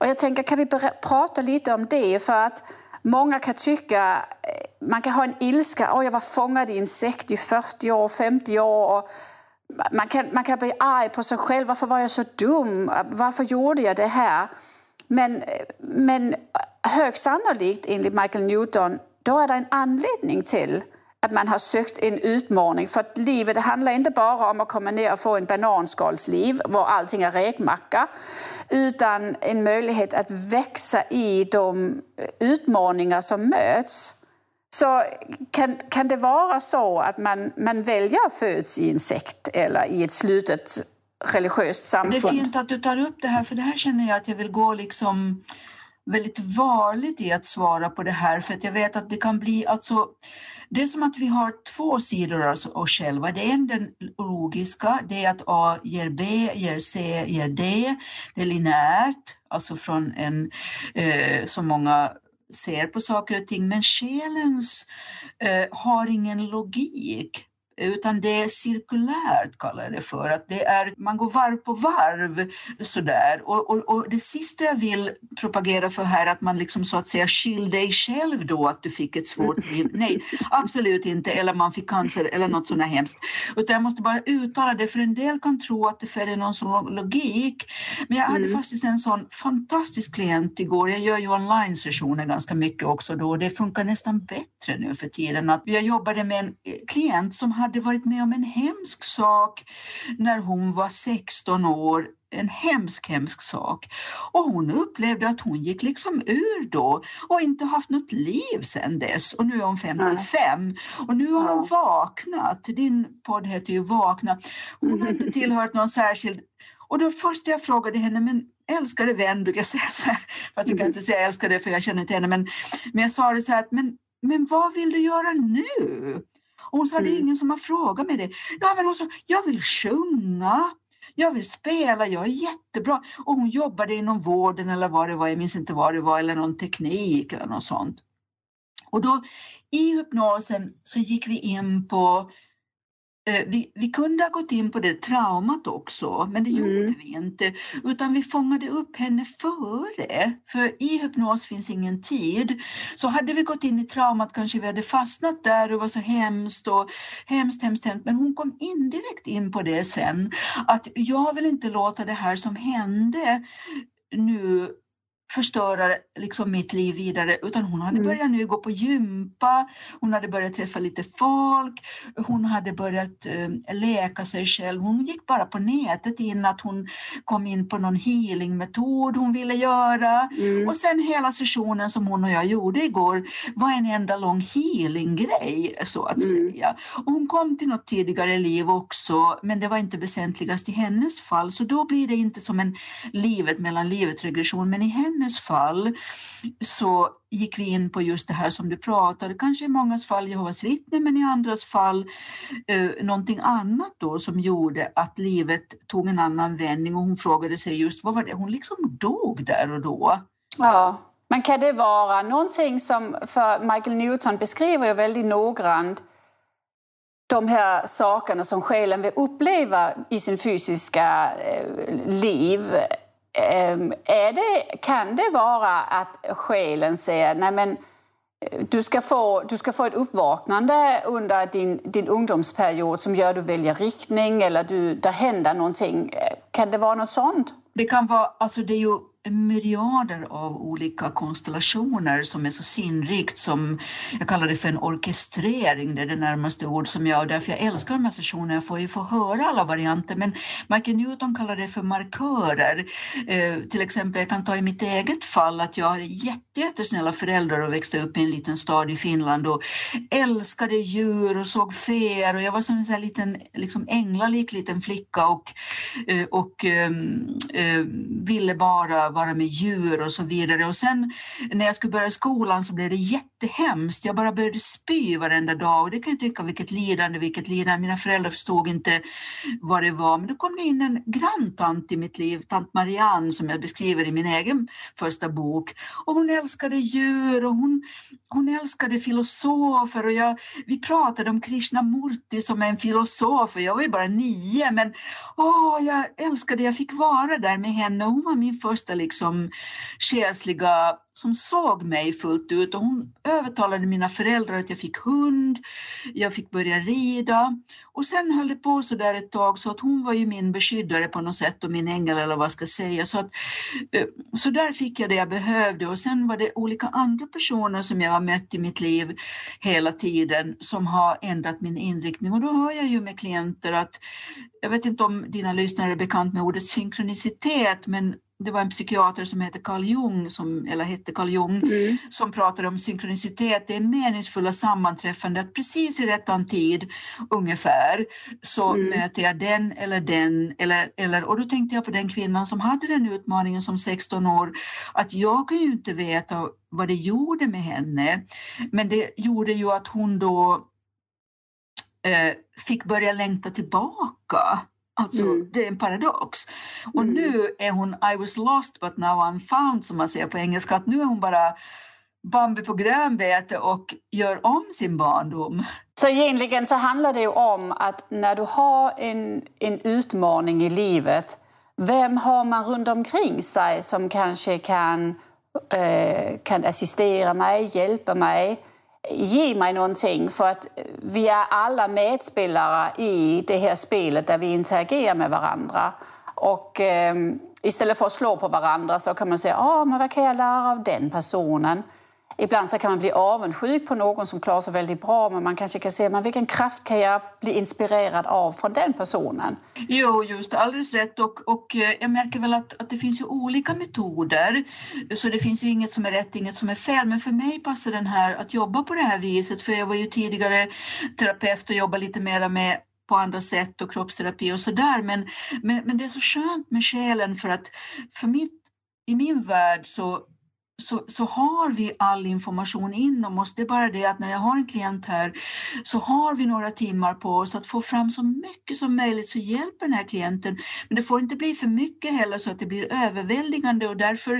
[SPEAKER 2] Och jag tänker, kan vi prata lite om det? För att många kan tycka, man kan ha en ilska, oh, jag var fångad i en sekt i 40 år, 50 år. Och man, kan, man kan bli arg på sig själv, varför var jag så dum? Varför gjorde jag det här? Men, men högst sannolikt, enligt Michael Newton, då är det en anledning till att man har sökt en utmaning. För att livet det handlar inte bara om att komma ner och få en bananskalsliv var allting är räkmacka utan en möjlighet att växa i de utmaningar som möts. Så kan, kan det vara så att man, man väljer att födas i en sekt eller i ett slutet religiöst samfund?
[SPEAKER 3] Det är fint att du tar upp det här, för det här känner jag att jag vill gå liksom väldigt varligt i att svara på det här för att jag vet att det kan bli alltså det är som att vi har två sidor av oss själva. Det är den logiska, det är att A ger B, ger C, ger D. Det är linjärt, alltså från en, eh, som många ser på saker och ting, men själens eh, har ingen logik utan det är cirkulärt kallar jag det för. Att det är, man går varv på varv sådär. Och, och, och det sista jag vill propagera för här är att man liksom så att säga skyll dig själv då att du fick ett svårt liv. Nej, absolut inte. Eller man fick cancer eller något sånt hemskt. Utan jag måste bara uttala det för en del kan tro att det följer någon sån logik. Men jag hade mm. faktiskt en sån fantastisk klient igår. Jag gör ju online-sessioner ganska mycket också då och det funkar nästan bättre nu för tiden. Att jag jobbade med en klient som hade hade varit med om en hemsk sak när hon var 16 år en hemsk, hemsk sak. Och hon upplevde att hon gick liksom ur då och inte haft något liv sedan dess. Och nu är hon 55 och nu har hon vaknat. Din podd heter ju Vakna. Hon har inte tillhört någon särskild... Och då först jag frågade henne, men älskade vän, brukar jag säga så här, fast jag kan inte säga älskade för jag känner inte henne, men, men jag sa det så här, att, men, men vad vill du göra nu? Och hon sa, mm. det är ingen som har frågat mig det. Ja, men hon sa, jag vill sjunga, jag vill spela, jag är jättebra. Och hon jobbade inom vården eller vad det var, jag minns inte vad det var, eller någon teknik eller något sånt. Och då i hypnosen så gick vi in på vi, vi, kunde ha gått in på det traumat också, men det gjorde mm. vi inte. Utan vi fångade upp henne före. För i hypnos finns ingen tid. Så hade vi gått in i traumat kanske vi hade fastnat där och var så hemskt och hemskt, hemskt, hemskt. Men hon kom indirekt in på det sen. Att jag vill inte låta det här som hände nu förstöra liksom mitt liv vidare utan hon hade mm. börjat nu gå på gympa, hon hade börjat träffa lite folk, hon hade börjat eh, läka sig själv. Hon gick bara på nätet in att hon kom in på någon healingmetod hon ville göra mm. och sen hela sessionen som hon och jag gjorde igår var en enda lång healinggrej så att mm. säga. Och hon kom till något tidigare liv också men det var inte väsentligast i hennes fall så då blir det inte som en livet mellan livet regression men i hennes hennes fall så gick vi in på just det här som du pratade, kanske i mångas fall Jehovas vittnen men i andras fall eh, någonting annat då som gjorde att livet tog en annan vändning och hon frågade sig just vad var det, hon liksom dog där och då.
[SPEAKER 2] Ja, men kan det vara någonting som, för Michael Newton beskriver ju väldigt noggrant de här sakerna som själen vill uppleva i sin fysiska eh, liv Ehm, är det, kan det vara att själen säger nej men eh, du ska, få, du ska få ett uppvaknande under din, din ungdomsperiod som gör att du väljer riktning eller du, det händer någonting. Eh, kan det vara något sånt?
[SPEAKER 3] Det kan vara, alltså det är ju myriader av olika konstellationer som är så sinnrikt som jag kallar det för en orkestrering, det är det närmaste ord som jag, och därför jag älskar de här sessionerna, jag får ju få höra alla varianter, men Michael Newton kallar det för markörer. Eh, till exempel, jag kan ta i mitt eget fall att jag hade jättesnälla föräldrar och växte upp i en liten stad i Finland och älskade djur och såg fer. Och jag var som en sån här liten, liksom änglalik liten flicka och, eh, och ehm, eh, ville bara vara med djur och så vidare. Och sen när jag skulle börja skolan så blev det jättehemskt. Jag bara började spy varenda dag och det kan jag tycka vilket lidande, vilket lidande. Mina föräldrar förstod inte vad det var. Men då kom det in en granntant i mitt liv, tant Marianne som jag beskriver i min egen första bok. Och hon älskade djur och hon, hon älskade filosofer och jag, vi pratade om Krishnamurti som är en filosof och jag var ju bara nio men åh, jag älskade, jag fick vara där med henne. Hon var min första liksom själsliga som såg mig fullt ut. Och hon övertalade mina föräldrar att jag fick hund, jag fick börja rida. Och sen höll det på så där ett tag så att hon var ju min beskyddare på något sätt och min ängel eller vad jag ska säga. Så, att, eh, så där fick jag det jag behövde. Och sen var det olika andra personer som jag har mött i mitt liv hela tiden som har ändrat min inriktning. Och då hör jag ju med klienter att jag vet inte om dina lyssnare är bekant med ordet synkronicitet men det var en psykiater som hette Carl Jung, som, eller hette Carl Jung, mm. som pratade om synkronicitet. Det är meningsfulla sammanträffande, att precis i rättan tid ungefär så mm. möter jag den eller den. Eller, eller, och då tänkte jag på den kvinnan som hade den utmaningen som 16 år, att jag kan ju inte veta vad det gjorde med henne, men det gjorde ju att hon då eh, fick börja längta tillbaka Alltså, mm. Det är en paradox. Och mm. nu är hon I was lost but now I'm found, som man säger på engelska. Att nu är hon bara Bambi på grönbete och gör om sin barndom.
[SPEAKER 2] Så egentligen så handlar det ju om att när du har en, en utmaning i livet, vem har man runt omkring sig som kanske kan, eh, kan assistera mig, hjälpa mig? Ge mig någonting för att vi är alla medspelare i det här spelet där vi interagerar med varandra. Och eh, istället för att slå på varandra så kan man säga, ah, men vad kan jag lära av den personen? Ibland så kan man bli avundsjuk på någon som klarar sig väldigt bra men man kanske kan se men vilken kraft kan jag bli inspirerad av från den personen?
[SPEAKER 3] Jo, just alldeles rätt. Och, och eh, jag märker väl att, att det finns ju olika metoder. Så det finns ju inget som är rätt, inget som är fel. Men för mig passar den här att jobba på det här viset. För jag var ju tidigare terapeut och jobbade lite mera med på andra sätt och kroppsterapi och sådär. Men, men, men det är så skönt med själen för att för mitt, i min värld så så, så har vi all information inom oss. Det är bara det att när jag har en klient här så har vi några timmar på oss att få fram så mycket som möjligt så hjälper den här klienten. Men det får inte bli för mycket heller så att det blir överväldigande och därför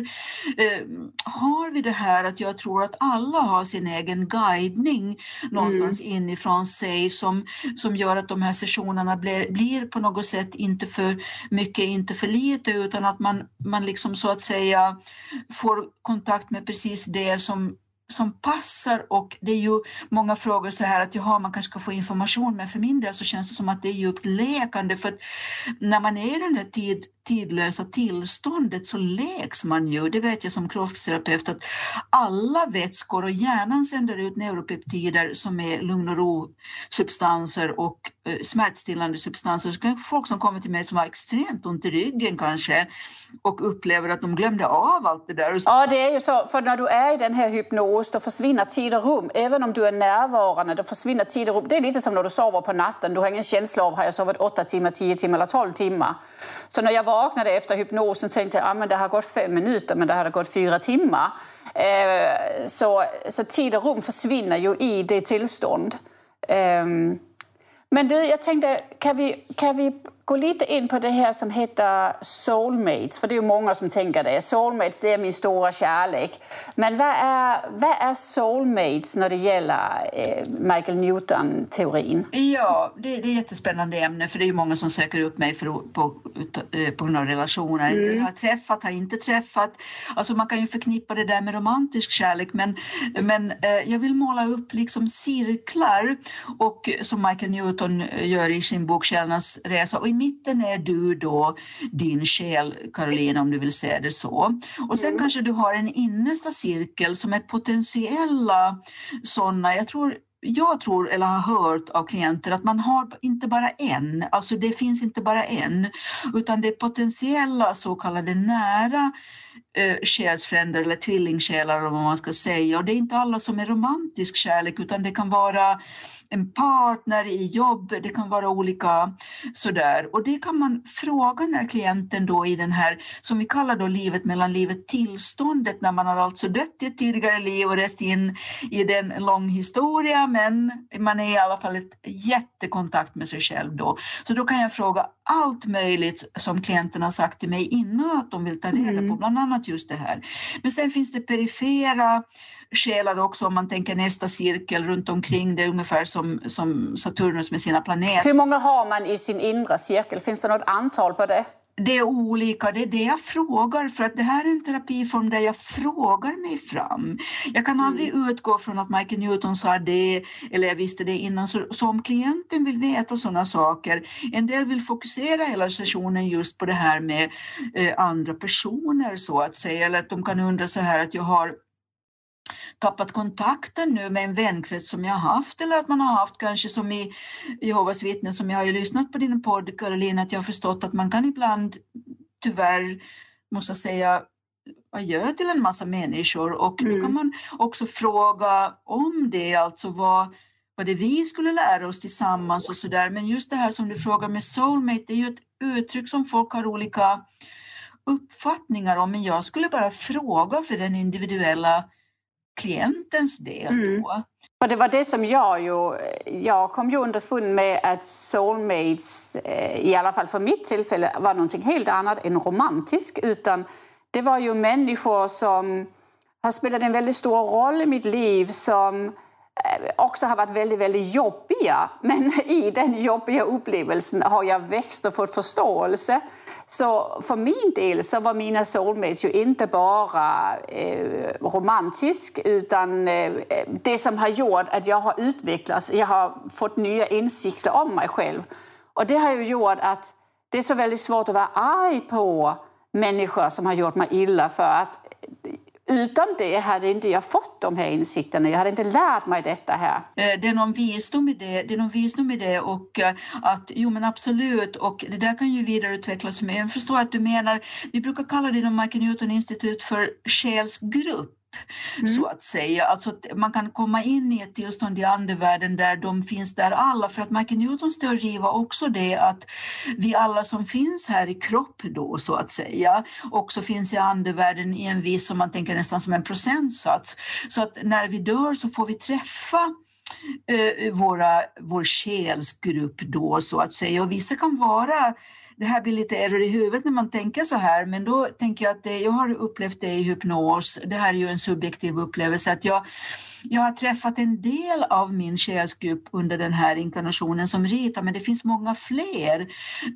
[SPEAKER 3] eh, har vi det här att jag tror att alla har sin egen guidning någonstans mm. inifrån sig som, som gör att de här sessionerna blir, blir på något sätt inte för mycket, inte för lite utan att man, man liksom så att säga får kontakt kontakt med precis det som som passar. Och det är ju många frågor så här att jaha, man kanske ska få information men för min del så känns det som att det är djupt lekande. För att när man är i den där tid, tidlösa tillståndet så läks man ju, det vet jag som kroppsterapeut, att alla vätskor och hjärnan sänder ut neuropeptider som är lugn och ro-substanser och eh, smärtstillande substanser. Så folk som kommer till mig som har extremt ont i ryggen kanske och upplever att de glömde av allt det där.
[SPEAKER 2] Ja, det är ju så, för när du är i den här hypnos då försvinner tid och rum. Även om du är närvarande, då försvinner tid och rum. Det är lite som när du sover på natten. Du har ingen känsla av har jag sovit 8 timmar, 10 timmar eller 12 timmar. Så när jag vaknade efter hypnosen tänkte jag att ah, det har gått fem minuter men det hade gått fyra timmar. Eh, så, så tid och rum försvinner ju i det tillstånd. Eh, men du, jag tänkte, kan vi, kan vi gå lite in på det här som heter soulmates? För det är ju många som tänker det. Soulmates, det är min stora kärlek. Men vad är, vad är soulmates när det gäller eh, Michael Newton-teorin?
[SPEAKER 3] Ja, det, det är ett jättespännande ämne för det är många som söker upp mig för, på, eh, på grund av relationer. Mm. Har träffat, har inte träffat. Alltså man kan ju förknippa det där med romantisk kärlek men, men eh, jag vill måla upp liksom cirklar och som Michael Newton gör i sin bok Kärlans resa. Och i mitten är du då, din själ, Karolina, om du vill säga det så. Och sen mm. kanske du har en innersta cirkel som är potentiella sådana, jag tror jag tror eller har hört av klienter att man har inte bara en, alltså det finns inte bara en, utan det är potentiella så kallade nära eh, själsfränder eller tvillingsjälar eller vad man ska säga. Och det är inte alla som är romantisk kärlek utan det kan vara en partner i jobb, det kan vara olika sådär. Och det kan man fråga när klienten då i den här, som vi kallar då livet mellan livet tillståndet, när man har alltså dött i ett tidigare liv och rest in i den lång historia, men man är i alla fall ett jättekontakt med sig själv då. Så då kan jag fråga allt möjligt som klienten har sagt till mig innan att de vill ta reda på, mm. bland annat just det här. Men sen finns det perifera själar också om man tänker nästa cirkel runt omkring det ungefär som, som Saturnus med sina planeter.
[SPEAKER 2] Hur många har man i sin inre cirkel? Finns det något antal på det?
[SPEAKER 3] Det är olika, det är det jag frågar för att det här är en terapiform där jag frågar mig fram. Jag kan aldrig mm. utgå från att Michael Newton sa det eller jag visste det innan. Så, så om klienten vill veta sådana saker, en del vill fokusera hela sessionen just på det här med eh, andra personer så att säga, eller att de kan undra så här att jag har tappat kontakten nu med en vänkrets som jag har haft eller att man har haft kanske som i Jehovas vittnen som jag har ju lyssnat på din podd Karolina att jag har förstått att man kan ibland tyvärr måste säga adjö till en massa människor och mm. då kan man också fråga om det, alltså vad, vad det vi skulle lära oss tillsammans och sådär. Men just det här som du frågar med soulmate, det är ju ett uttryck som folk har olika uppfattningar om, men jag skulle bara fråga för den individuella klientens del. Mm.
[SPEAKER 2] Och det var det som jag ju, jag kom ju underfund med att soulmates, eh, i alla fall för mitt tillfälle, var någonting helt annat än romantisk. Utan det var ju människor som har spelat en väldigt stor roll i mitt liv som Eh, också har varit väldigt, väldigt jobbiga. Men i den jobbiga upplevelsen har jag växt och fått förståelse. Så för min del så var mina soulmates ju inte bara eh, romantisk utan eh, det som har gjort att jag har utvecklats, jag har fått nya insikter om mig själv. Och det har ju gjort att det är så väldigt svårt att vara arg på människor som har gjort mig illa för att utan det hade inte jag fått de här insikterna, jag hade inte lärt mig detta här.
[SPEAKER 3] Eh, det är någon visdom i det, det är någon visdom i det och eh, att jo men absolut och det där kan ju vidareutvecklas. Jag förstår att du menar, vi brukar kalla det inom Michael Newton Institut för själsgrupp Mm. så att säga. Alltså att man kan komma in i ett tillstånd i andevärlden där de finns där alla, för att Michael Newtons teori var också det att vi alla som finns här i kropp då så att säga också finns i andevärlden i en viss, som man tänker nästan som en procentsats. Så att när vi dör så får vi träffa eh, våra, vår själsgrupp då så att säga och vissa kan vara det här blir lite error i huvudet när man tänker så här, men då tänker jag att det, jag har upplevt det i hypnos. Det här är ju en subjektiv upplevelse, att jag, jag har träffat en del av min själsgrupp under den här inkarnationen som Rita, men det finns många fler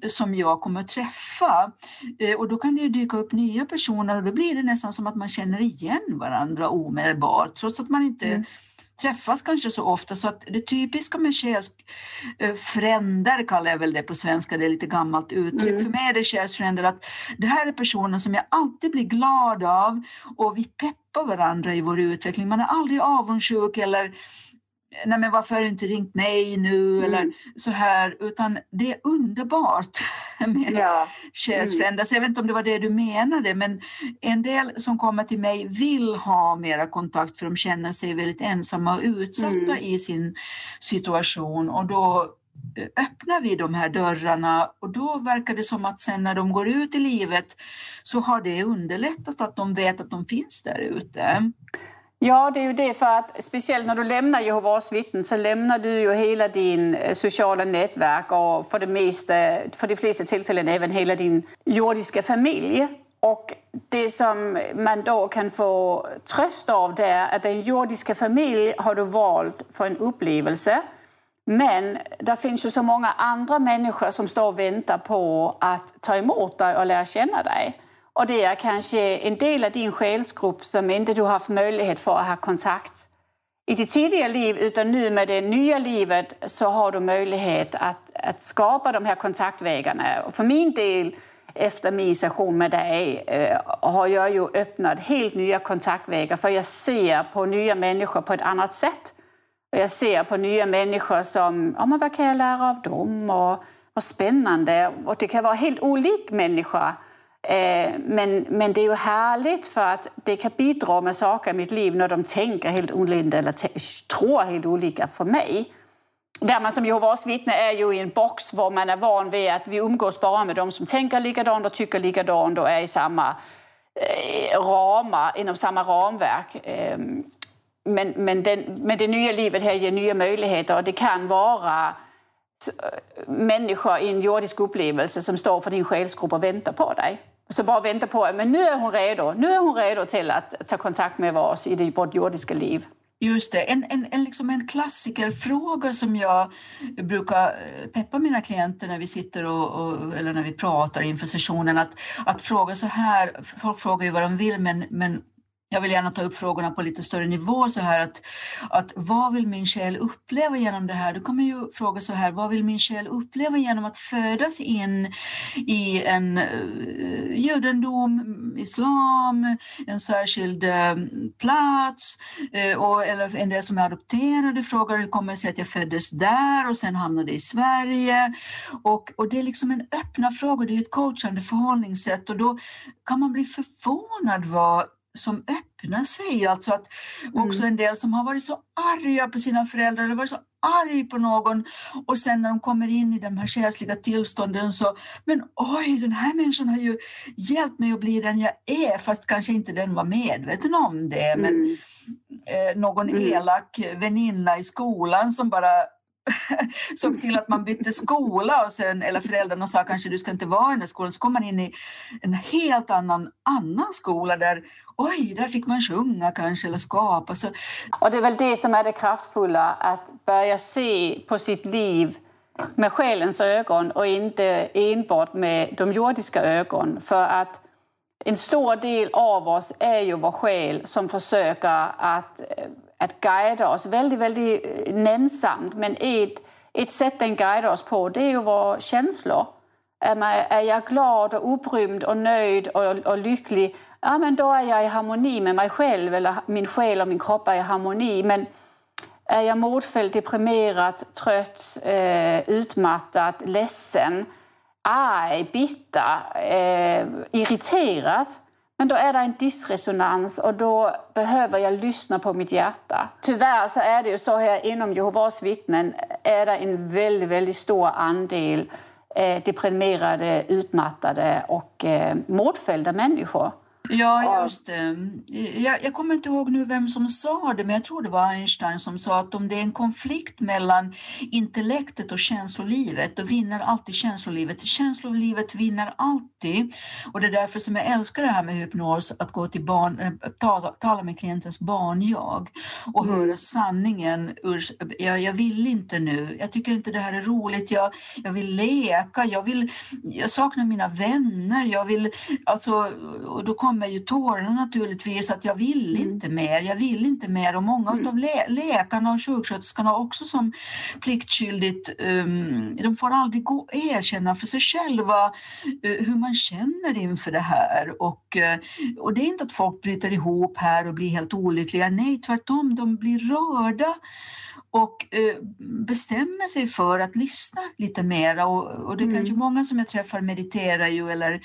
[SPEAKER 3] som jag kommer att träffa. Eh, och då kan det dyka upp nya personer och då blir det nästan som att man känner igen varandra omedelbart, trots att man inte mm träffas kanske så ofta så att det typiska med själsfränder kallar jag väl det på svenska, det är lite gammalt uttryck. Mm. För mig är det själsfränder att det här är personer som jag alltid blir glad av och vi peppar varandra i vår utveckling. Man är aldrig avundsjuk eller nej men varför har du inte ringt mig nu mm. eller så här, utan det är underbart med ja. själsfränder. Mm. Så jag vet inte om det var det du menade, men en del som kommer till mig vill ha mera kontakt för de känner sig väldigt ensamma och utsatta mm. i sin situation och då eh, öppnar vi de här dörrarna och då verkar det som att sen när de går ut i livet så har det underlättat att de vet att de finns där ute.
[SPEAKER 2] Ja, det är ju det för att speciellt när du lämnar Jehovas vittnen så lämnar du ju hela din eh, sociala nätverk och för det, mesta, för de flesta tillfällen även hela din jordiska familj. Och det som man då kan få tröst av det är att den jordiska familj har du valt för en upplevelse. Men det finns ju så många andra människor som står och väntar på att ta emot dig och lära känna dig. Och det är kanske en del av din själsgrupp som inte du har haft möjlighet för att ha kontakt i ditt tidiga liv utan nu med det nya livet så har du möjlighet att, att skapa de här kontaktvägarna. Och för min del, efter min session med dig, øh, har jag ju öppnat helt nya kontaktvägar för jag ser på nya människor på ett annat sätt. Jag ser på nya människor som, ja, men vad kan jag lära av dem? Och vad spännande. Och det kan vara helt olika människor. Eh, men, men det är ju härligt för att det kan bidra med saker i mitt liv när de tänker helt olika eller tror helt olika för mig. Där man som Jehovas vittne är ju i en box där man är van vid att vi umgås bara med de som tänker likadant och tycker likadant och är i samma eh, ramar, inom samma ramverk. Eh, men, men, den, men det nya livet här ger nya möjligheter och det kan vara eh, människor i en jordisk upplevelse som står för din själsgrupp och väntar på dig. Så bara vänta på men nu är hon redo. Nu är hon redo till att ta kontakt med oss i det, vårt jordiska liv.
[SPEAKER 3] Just det, en, en, en, liksom en klassikerfråga som jag brukar eh, peppa mina klienter när vi sitter och, och, eller när vi pratar inför sessionen att, att fråga så här, folk frågar ju vad de vill men, men jag vill gärna ta upp frågorna på lite större nivå så här att, att vad vill min själ uppleva genom det här? Du kommer ju fråga så här, vad vill min själ uppleva genom att födas in i en uh, judendom, islam, en särskild uh, plats uh, och, eller en del som är adopterade frågar hur kommer det sig att jag föddes där och sen hamnade i Sverige? Och, och det är liksom en öppna fråga, det är ett coachande förhållningssätt och då kan man bli förvånad vad som öppnar sig. Alltså att också mm. en del som har varit så arga på sina föräldrar eller varit så arg på någon och sen när de kommer in i de här själsliga tillstånden så men oj, den här människan har ju hjälpt mig att bli den jag är fast kanske inte den var medveten om det. Mm. Men eh, någon mm. elak väninna i skolan som bara såg till att man bytte skola och sen, eller föräldrarna sa kanske du ska inte vara i den här skolan, så kom man in i en helt annan, annan skola där oj, där fick man sjunga kanske eller skapa. Så...
[SPEAKER 2] Och det är väl det som är det kraftfulla, att börja se på sitt liv med själens ögon och inte enbart med de jordiska ögon. För att en stor del av oss är ju vår själ som försöker att att guida oss väldigt, väldigt nänsamt. Men ett, ett sätt den guidar oss på det är ju våra känslor. Är, man, är jag glad och upprymd och nöjd och, och lycklig, ja men då är jag i harmoni med mig själv eller min själ och min kropp är i harmoni. Men är jag modfälld, deprimerad, trött, eh, utmattad, ledsen, arg, bitter, eh, irriterad men då är det en dissresonans och då behöver jag lyssna på mitt hjärta. Tyvärr så är det ju så här inom Jehovas vittnen är det en väldigt, väldigt stor andel eh, deprimerade, utmattade och eh, människor.
[SPEAKER 3] Ja, just det. Jag, jag, kommer inte ihåg nu vem som sa det, men jag tror det var Einstein som sa att om det är en konflikt mellan intellektet och känslolivet, då vinner alltid känslolivet. Känslolivet vinner alltid. Och det är därför som jag älskar det här med hypnos, att gå till barn, äh, tala, tala med klientens barn-jag och mm. höra sanningen. Ur, jag, jag vill inte nu, jag tycker inte det här är roligt, jag, jag vill leka, jag, vill, jag saknar mina vänner, jag vill, alltså, och då kommer kommer ju tårarna naturligtvis att jag vill mm. inte mer, jag vill inte mer. Och många mm. av lä läkarna och sjuksköterskorna också som pliktskyldigt, um, de får aldrig gå, erkänna för sig själva uh, hur man känner inför det här. Och, uh, och det är inte att folk bryter ihop här och blir helt olyckliga, nej tvärtom, de blir rörda och eh, bestämmer sig för att lyssna lite mera. Och, och det är mm. kanske många som jag träffar mediterar ju, eller,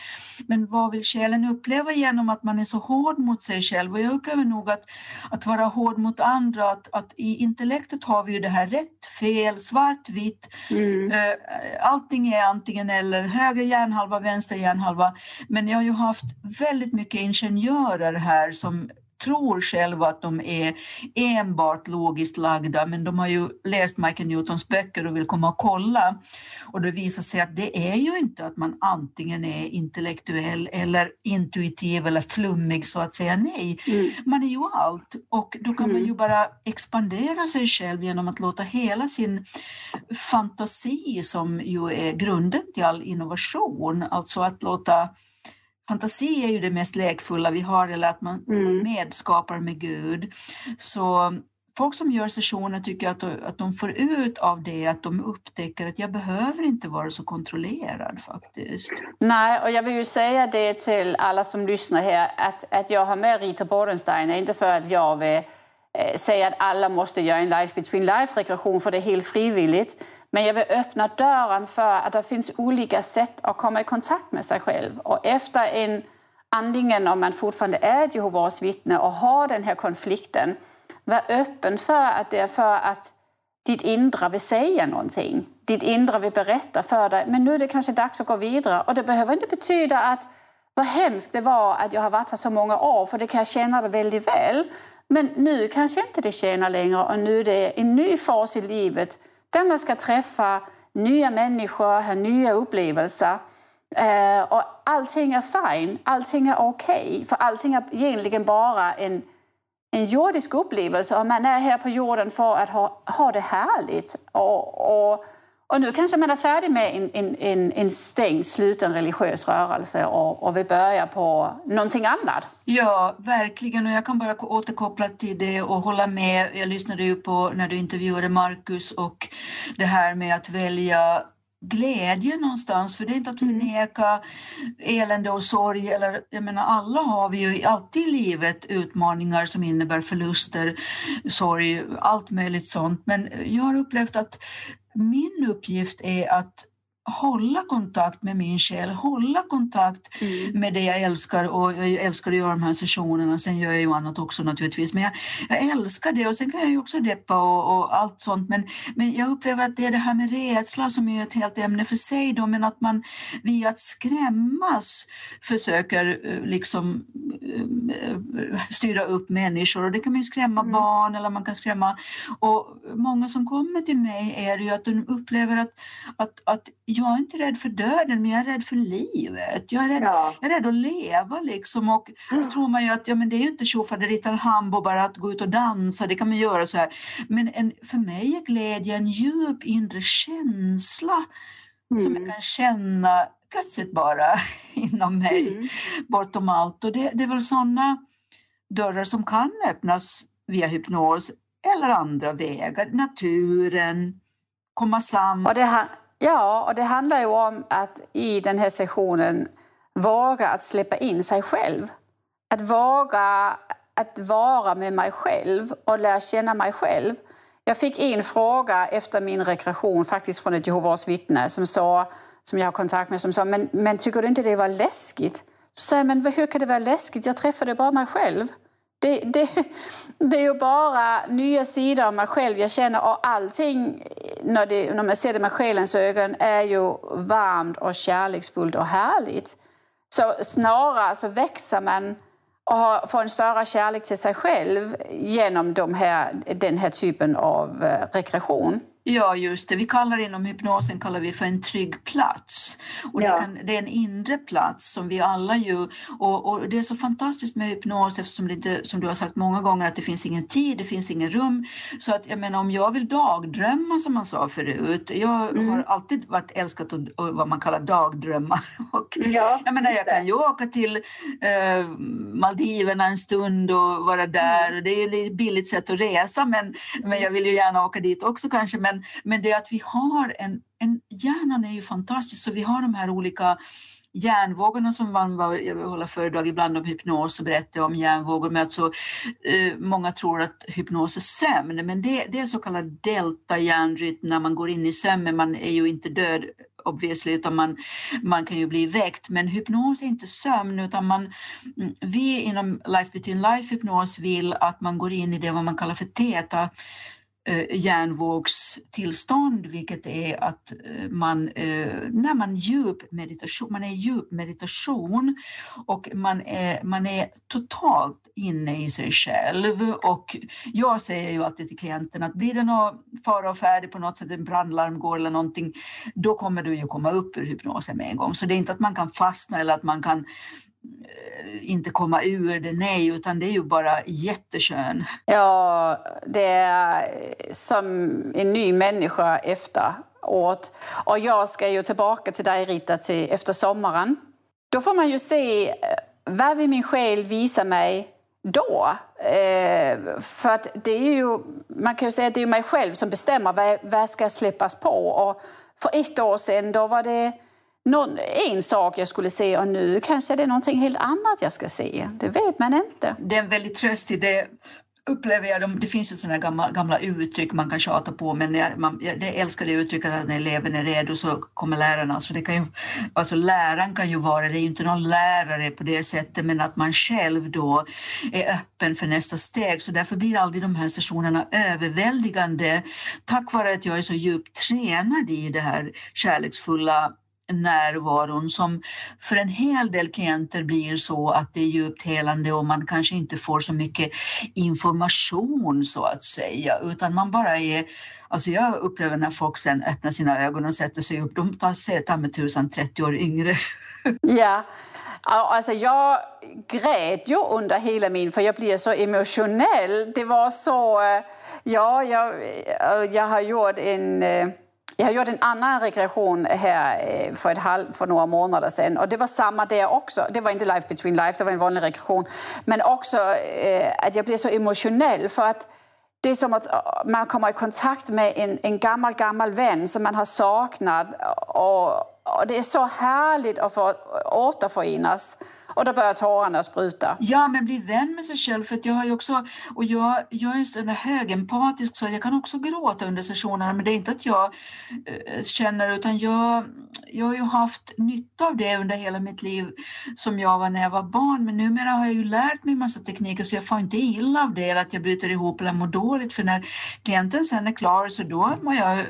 [SPEAKER 3] men vad vill själen uppleva genom att man är så hård mot sig själv? Och jag upplever nog att, att vara hård mot andra, att, att i intellektet har vi ju det här rätt, fel, svart, vitt. Mm. Eh, allting är antingen eller, höger hjärnhalva, vänster hjärnhalva. Men jag har ju haft väldigt mycket ingenjörer här som tror själva att de är enbart logiskt lagda, men de har ju läst Michael Newtons böcker och vill komma och kolla. Och det visar sig att det är ju inte att man antingen är intellektuell eller intuitiv eller flummig så att säga, nej. Mm. Man är ju allt och då kan mm. man ju bara expandera sig själv genom att låta hela sin fantasi som ju är grunden till all innovation, alltså att låta fantasi är ju det mest lekfulla vi har, eller att man mm. medskapar med Gud. Så folk som gör sessioner tycker att, att de får ut av det, att de upptäcker att jag behöver inte vara så kontrollerad faktiskt.
[SPEAKER 2] Nej, och jag vill ju säga det till alla som lyssnar här, att, att jag har med Rita Bodenstein, inte för att jag vill eh, säga att alla måste göra en life between life-rekreation, för det är helt frivilligt. Men jag vill öppna dörren för att det finns olika sätt att komma i kontakt med sig själv. Och efter en, antingen om man fortfarande är ett Jehovas vittne och har den här konflikten, var öppen för att det är för att ditt inre vill säga någonting. Ditt inre vill berätta för dig, men nu är det kanske dags att gå vidare. Och det behöver inte betyda att vad hemskt det var att jag har varit här så många år, för det kan jag känna det väldigt väl. Men nu kanske inte det tjänar längre och nu är det en ny fas i livet där man ska träffa nya människor, ha nya upplevelser. Eh, och allting är fine, allting är okej. Okay, för allting är egentligen bara en en jordisk upplevelse och man är här på jorden för att ha, ha det härligt. Och, och, och nu kanske man är färdig med en, en, en, en stängd, sluten religiös rörelse och, och vill börja på någonting annat.
[SPEAKER 3] Ja, verkligen. Och jag kan bara återkoppla till det och hålla med. Jag lyssnade ju på när du intervjuade Marcus och det här med att välja glädje någonstans, för det är inte att mm. förneka elände och sorg. Eller, jag menar, alla har vi ju alltid i livet utmaningar som innebär förluster, sorg, allt möjligt sånt. Men jag har upplevt att min uppgift är att hålla kontakt med min själ, hålla kontakt mm. med det jag älskar och jag älskar att göra de här sessionerna. Sen gör jag ju annat också naturligtvis, men jag, jag älskar det och sen kan jag ju också deppa och, och, allt sånt. Men, men jag upplever att det är det här med rädsla som är ett helt ämne för sig då, men att man via att skrämmas försöker eh, liksom eh, styra upp människor och det kan man ju skrämma mm. barn eller man kan skrämma och många som kommer till mig är ju att de upplever att, att, att jag är inte rädd för döden, men jag är rädd för livet. Jag är rädd, ja. jag är rädd att leva liksom. Och mm. tror man ju att ja, men det är ju inte tjofaderittan hambo bara att gå ut och dansa, det kan man göra så här. Men en, för mig är glädje en djup inre känsla mm. som jag kan känna plötsligt bara inom mig, mm. bortom allt. Och det, det är väl sådana dörrar som kan öppnas via hypnos eller andra vägar, naturen, komma samman.
[SPEAKER 2] Och det, Ja, och det handlar ju om att i den här sessionen våga att släppa in sig själv. Att våga att vara med mig själv och lära känna mig själv. Jag fick en fråga efter min rekreation faktiskt från ett Jehovas vittne som, sa, som jag har kontakt med som sa men, men tycker du inte det var läskigt? Så sa jag, men hur kan det vara läskigt? Jag träffade bara mig själv. Det, det, det är ju bara nya sidor av mig själv jag känner och allting när, det, när man ser det med själens ögon är ju varmt och kärleksfullt och härligt. Så snarare så växer man och får en större kärlek till sig själv genom de här, den här typen av eh, rekreation.
[SPEAKER 3] Ja, just det. Vi kallar inom hypnosen kallar vi för en trygg plats. Och ja. det, kan, det, är en inre plats som vi alla ju... Och, och, det är så fantastiskt med hypnos eftersom det inte, som du har sagt många gånger, att det finns ingen tid, det finns ingen rum. Så att jag menar om jag vill dagdrömma som man sa förut. Jag mm. har alltid varit älskat att, vad man kallar dagdrömma. Och, ja, jag menar jag kan ju åka till eh, Maldiverna en stund och vara där. Mm. Det är ett billigt sätt att resa men, men jag vill ju gärna åka dit också kanske. Men men, det är att vi har en, en... Hjärnan är ju fantastisk, så vi har de här olika hjärnvågorna som man Jag vill håller föredrag ibland om hypnos och berättar om hjärnvågor. Men alltså, eh, många tror att hypnos är sömn, men det, det är så kallad delta-hjärnrytm när man går in i sömn, men man är ju inte död obviously, utan man, man kan ju bli väckt. Men hypnos är inte sömn, utan man, vi inom Life Between Life hypnos vill att man går in i det vad man kallar för teta Eh, hjärnvågstillstånd, vilket är att eh, man, eh, när man, djup meditation, man är i djup meditation och man är, man är totalt inne i sig själv. Och jag säger ju alltid till klienten att blir det någon fara och färde på något sätt, en brandlarm går eller någonting, då kommer du ju komma upp ur hypnosen med en gång. Så det är inte att man kan fastna eller att man kan Eh, inte komma ur det, nej, utan det är ju bara jättekön.
[SPEAKER 2] Ja, det är eh, som en ny människa efteråt. Och jag ska ju tillbaka till dig, Rita, till efter sommaren. Då får man ju se eh, vad vill min själ visa mig då? Eh, för att det är ju, man kan ju säga att det är mig själv som bestämmer vad, vad ska släppas på. Och för ett år sedan då var det någon, en sak jag skulle se och nu kanske det är någonting helt annat jag ska se. Det vet man inte.
[SPEAKER 3] Det är en väldigt tröst i det upplever jag, det finns ju sådana gamla, gamla uttryck man kan tjata på, men jag, man, jag älskar det uttrycket att när eleven är redo så kommer läraren. Alltså, det kan ju, alltså läraren kan ju vara, det är ju inte någon lärare på det sättet, men att man själv då är öppen för nästa steg. Så därför blir aldrig de här sessionerna överväldigande tack vare att jag är så djupt tränad i det här kärleksfulla närvaron som för en hel del klienter blir så att det är djupt helande och man kanske inte får så mycket information så att säga utan man bara är Alltså jag upplever när folk sen öppnar sina ögon och sätter sig upp, de tar sig ta med tusan 30 år yngre.
[SPEAKER 2] Ja, alltså jag grät ju under hela min, för jag blir så emotionell. Det var så, eh, ja, jag, eh, jag har gjort en eh, jag har gjort en annan regression här eh, för, ett halv, för några månader sedan och det var samma där också. Det var inte Life Between Life, det var en vanlig regression. Men också eh, att jag blev så emotionell för att det är som att eh, man kommer i kontakt med en, en gammal, gammal vän som man har saknat och, och det är så härligt att få återförenas. Och då börjar tårarna spruta.
[SPEAKER 3] Ja, men bli vän med sig själv. För jag har också, och jag, jag är så högempatisk så jag kan också gråta under sessionerna. Men det är inte att jag äh, känner, utan jag, jag har ju haft nytta av det under hela mitt liv som jag var när jag var barn. Men numera har jag ju lärt mig massa tekniker så jag får inte illa av det eller att jag bryter ihop eller mår dåligt. För när klienten sen är klar så då mår jag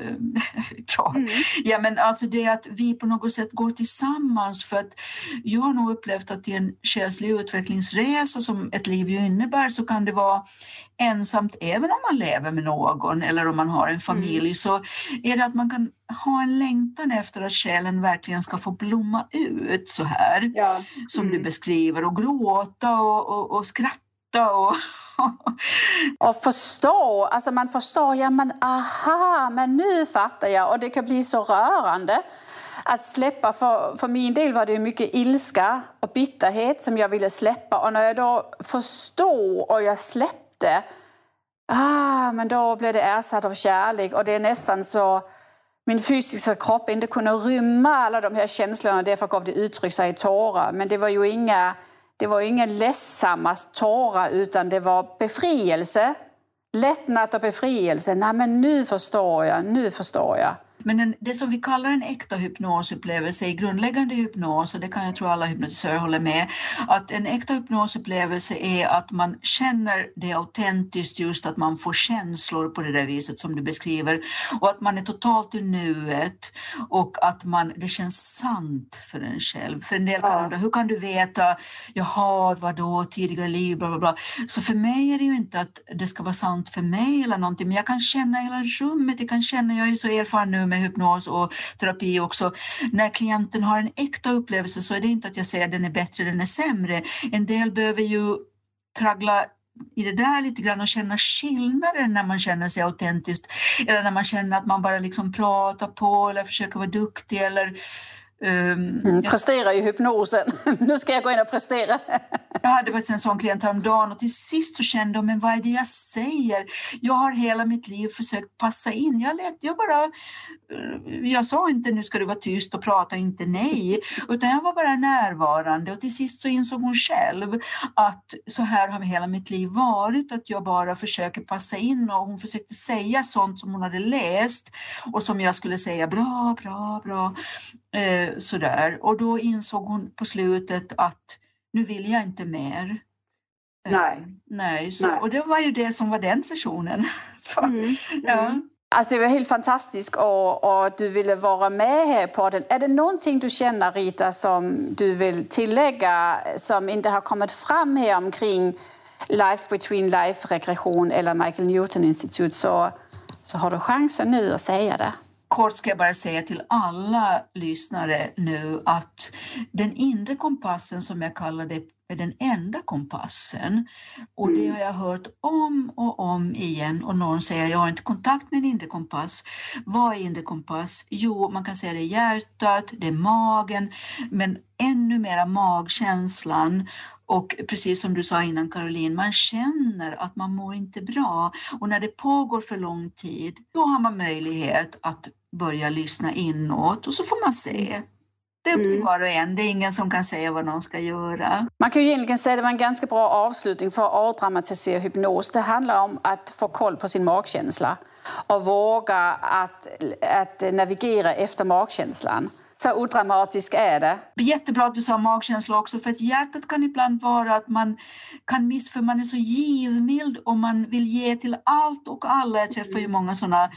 [SPEAKER 3] bra. Mm. Ja, men alltså det att vi på något sätt går tillsammans för att jag har nog upplevt att i en själslig utvecklingsresa som ett liv ju innebär så kan det vara ensamt även om man lever med någon eller om man har en familj mm. så är det att man kan ha en längtan efter att själen verkligen ska få blomma ut så här ja. som mm. du beskriver och gråta och, och, och skratta och
[SPEAKER 2] och förstå, alltså man förstår, ja men aha, men nu fattar jag och det kan bli så rörande att släppa, för, för min del var det mycket ilska och bitterhet som jag ville släppa och när jag då förstod och jag släppte, ah, men då blev det ersatt av kärlek och det är nästan så min fysiska kropp inte kunde rymma alla de här känslorna och därför gav det uttryck sig i tårar. Men det var ju inga, det var inga ledsamma tårar utan det var befrielse. Lättnad och befrielse. Nej men nu förstår jag, nu förstår jag.
[SPEAKER 3] Men en, det som vi kallar en äkta hypnosupplevelse i grundläggande hypnos, och det kan jag tro alla hypnotisörer håller med, att en äkta hypnosupplevelse är att man känner det autentiskt, just att man får känslor på det där viset som du beskriver, och att man är totalt i nuet och att man, det känns sant för en själv. För en del kan undra, hur kan du veta, jaha, vadå, tidigare liv, bla bla bla. Så för mig är det ju inte att det ska vara sant för mig eller någonting, men jag kan känna hela rummet, jag kan känna, jag är så erfaren nu med hypnos och terapi också. När klienten har en äkta upplevelse så är det inte att jag säger att den är bättre, den är sämre. En del behöver ju traggla i det där lite grann och känna skillnaden när man känner sig autentiskt eller när man känner att man bara liksom pratar på eller försöker vara duktig eller
[SPEAKER 2] Um, mm, prestera i hypnosen. nu ska jag gå in och prestera.
[SPEAKER 3] jag hade faktiskt en sån klient häromdagen och till sist så kände jag, men vad är det jag säger? Jag har hela mitt liv försökt passa in. Jag, lät, jag bara, jag sa inte nu ska du vara tyst och prata inte nej, utan jag var bara närvarande och till sist så insåg hon själv att så här har hela mitt liv varit, att jag bara försöker passa in och hon försökte säga sånt som hon hade läst och som jag skulle säga bra, bra, bra. Eh, sådär. Och då insåg hon på slutet att nu vill jag inte mer.
[SPEAKER 2] Eh, nej.
[SPEAKER 3] nej, så, nej. Och det var ju det som var den sessionen. Mm.
[SPEAKER 2] ja. Alltså det var helt fantastiskt och, och du ville vara med här på den. Är det någonting du känner Rita som du vill tillägga som inte har kommit fram här omkring Life Between Life regression eller Michael Newton Institut så, så har du chansen nu att säga det
[SPEAKER 3] kort ska jag bara säga till alla lyssnare nu att den inre kompassen som jag kallar det är den enda kompassen. Och det mm. har jag hört om och om igen och någon säger jag har inte kontakt med en inre kompass. Vad är inre kompass? Jo, man kan säga det är hjärtat, det är magen, men ännu mera magkänslan Och precis som du sa innan Caroline, man känner att man mår inte bra. Och när det pågår för lång tid, då har man möjlighet att börja lyssna inåt och så får man se. Det är upp till mm. var och en. Det är ingen som kan säga vad någon ska göra.
[SPEAKER 2] Man kan ju egentligen säga att det var en ganska bra avslutning för att avdramatisera hypnos. Det handlar om att få koll på sin magkänsla och våga att, att navigera efter magkänslan. Så odramatisk är det.
[SPEAKER 3] Jättebra att du sa magkänsla också, för att hjärtat kan ibland vara att man kan miss, för man är så givmild och man vill ge till allt och alla. Jag träffar ju många sådana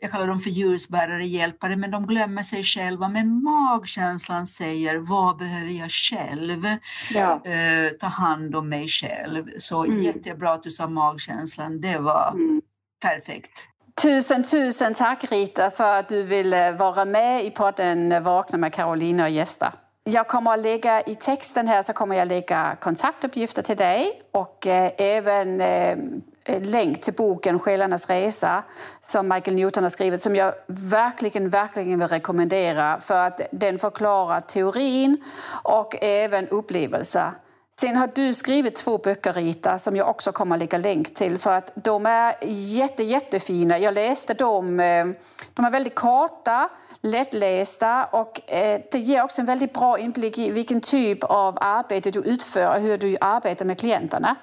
[SPEAKER 3] jag kallar dem för ljusbärare, hjälpare, men de glömmer sig själva. Men magkänslan säger, vad behöver jag själv? Ja. Eh, ta hand om mig själv. Så mm. jättebra att du sa magkänslan, det var mm. perfekt.
[SPEAKER 2] Tusen, tusen tack Rita för att du ville vara med i podden Vakna med Karolina och gästa. Jag kommer att lägga i texten här så kommer jag lägga kontaktuppgifter till dig och eh, även eh, Eh, länk till boken Själarnas resa som Michael Newton har skrivit som jag verkligen, verkligen vill rekommendera för att den förklarar teorin och även upplevelser. Sen har du skrivit två böcker, Rita, som jag också kommer att lägga länk till för att de är jätte, jättefina. Jag läste dem. Eh, de är väldigt korta, lättlästa och eh, det ger också en väldigt bra inblick i vilken typ av arbete du utför och hur du arbetar med klienterna.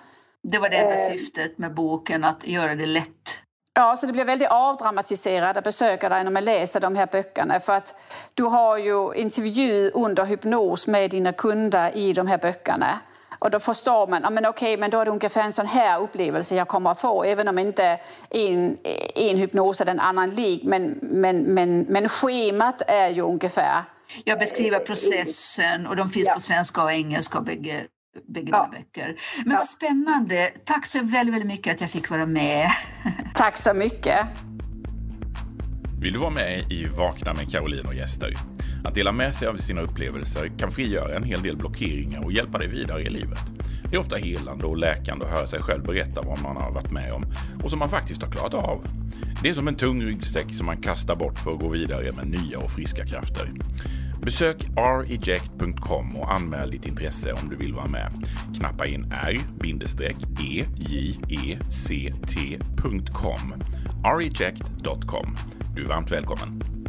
[SPEAKER 3] Det var det enda eh. syftet med boken, att göra det lätt.
[SPEAKER 2] Ja, så det blir väldigt avdramatiserat att besöka dig när man läser de här böckerna. För att du har ju intervju under hypnos med dina kunder i de här böckerna. Och då förstår man, ja men okej, men då är det ungefär en sån här upplevelse jag kommer att få, även om inte en, en hypnos är den annan lik. Men, men, men, men schemat är ju ungefär...
[SPEAKER 3] Jag beskriver processen och de finns ja. på svenska och engelska bägge bägge ja. böcker. Men ja. vad spännande. Tack så väldigt, väldigt mycket att jag fick vara med.
[SPEAKER 2] Tack så mycket.
[SPEAKER 1] Vill du vara med i Vakna med Caroline och gäster? Att dela med sig av sina upplevelser kan frigöra en hel del blockeringar och hjälpa dig vidare i livet. Det är ofta helande och läkande att höra sig själv berätta vad man har varit med om och som man faktiskt har klarat av. Det är som en tung ryggsäck som man kastar bort för att gå vidare med nya och friska krafter. Besök reject.com och anmäl ditt intresse om du vill vara med. Knappa in r-eject.com e, reject.com. Du är varmt välkommen.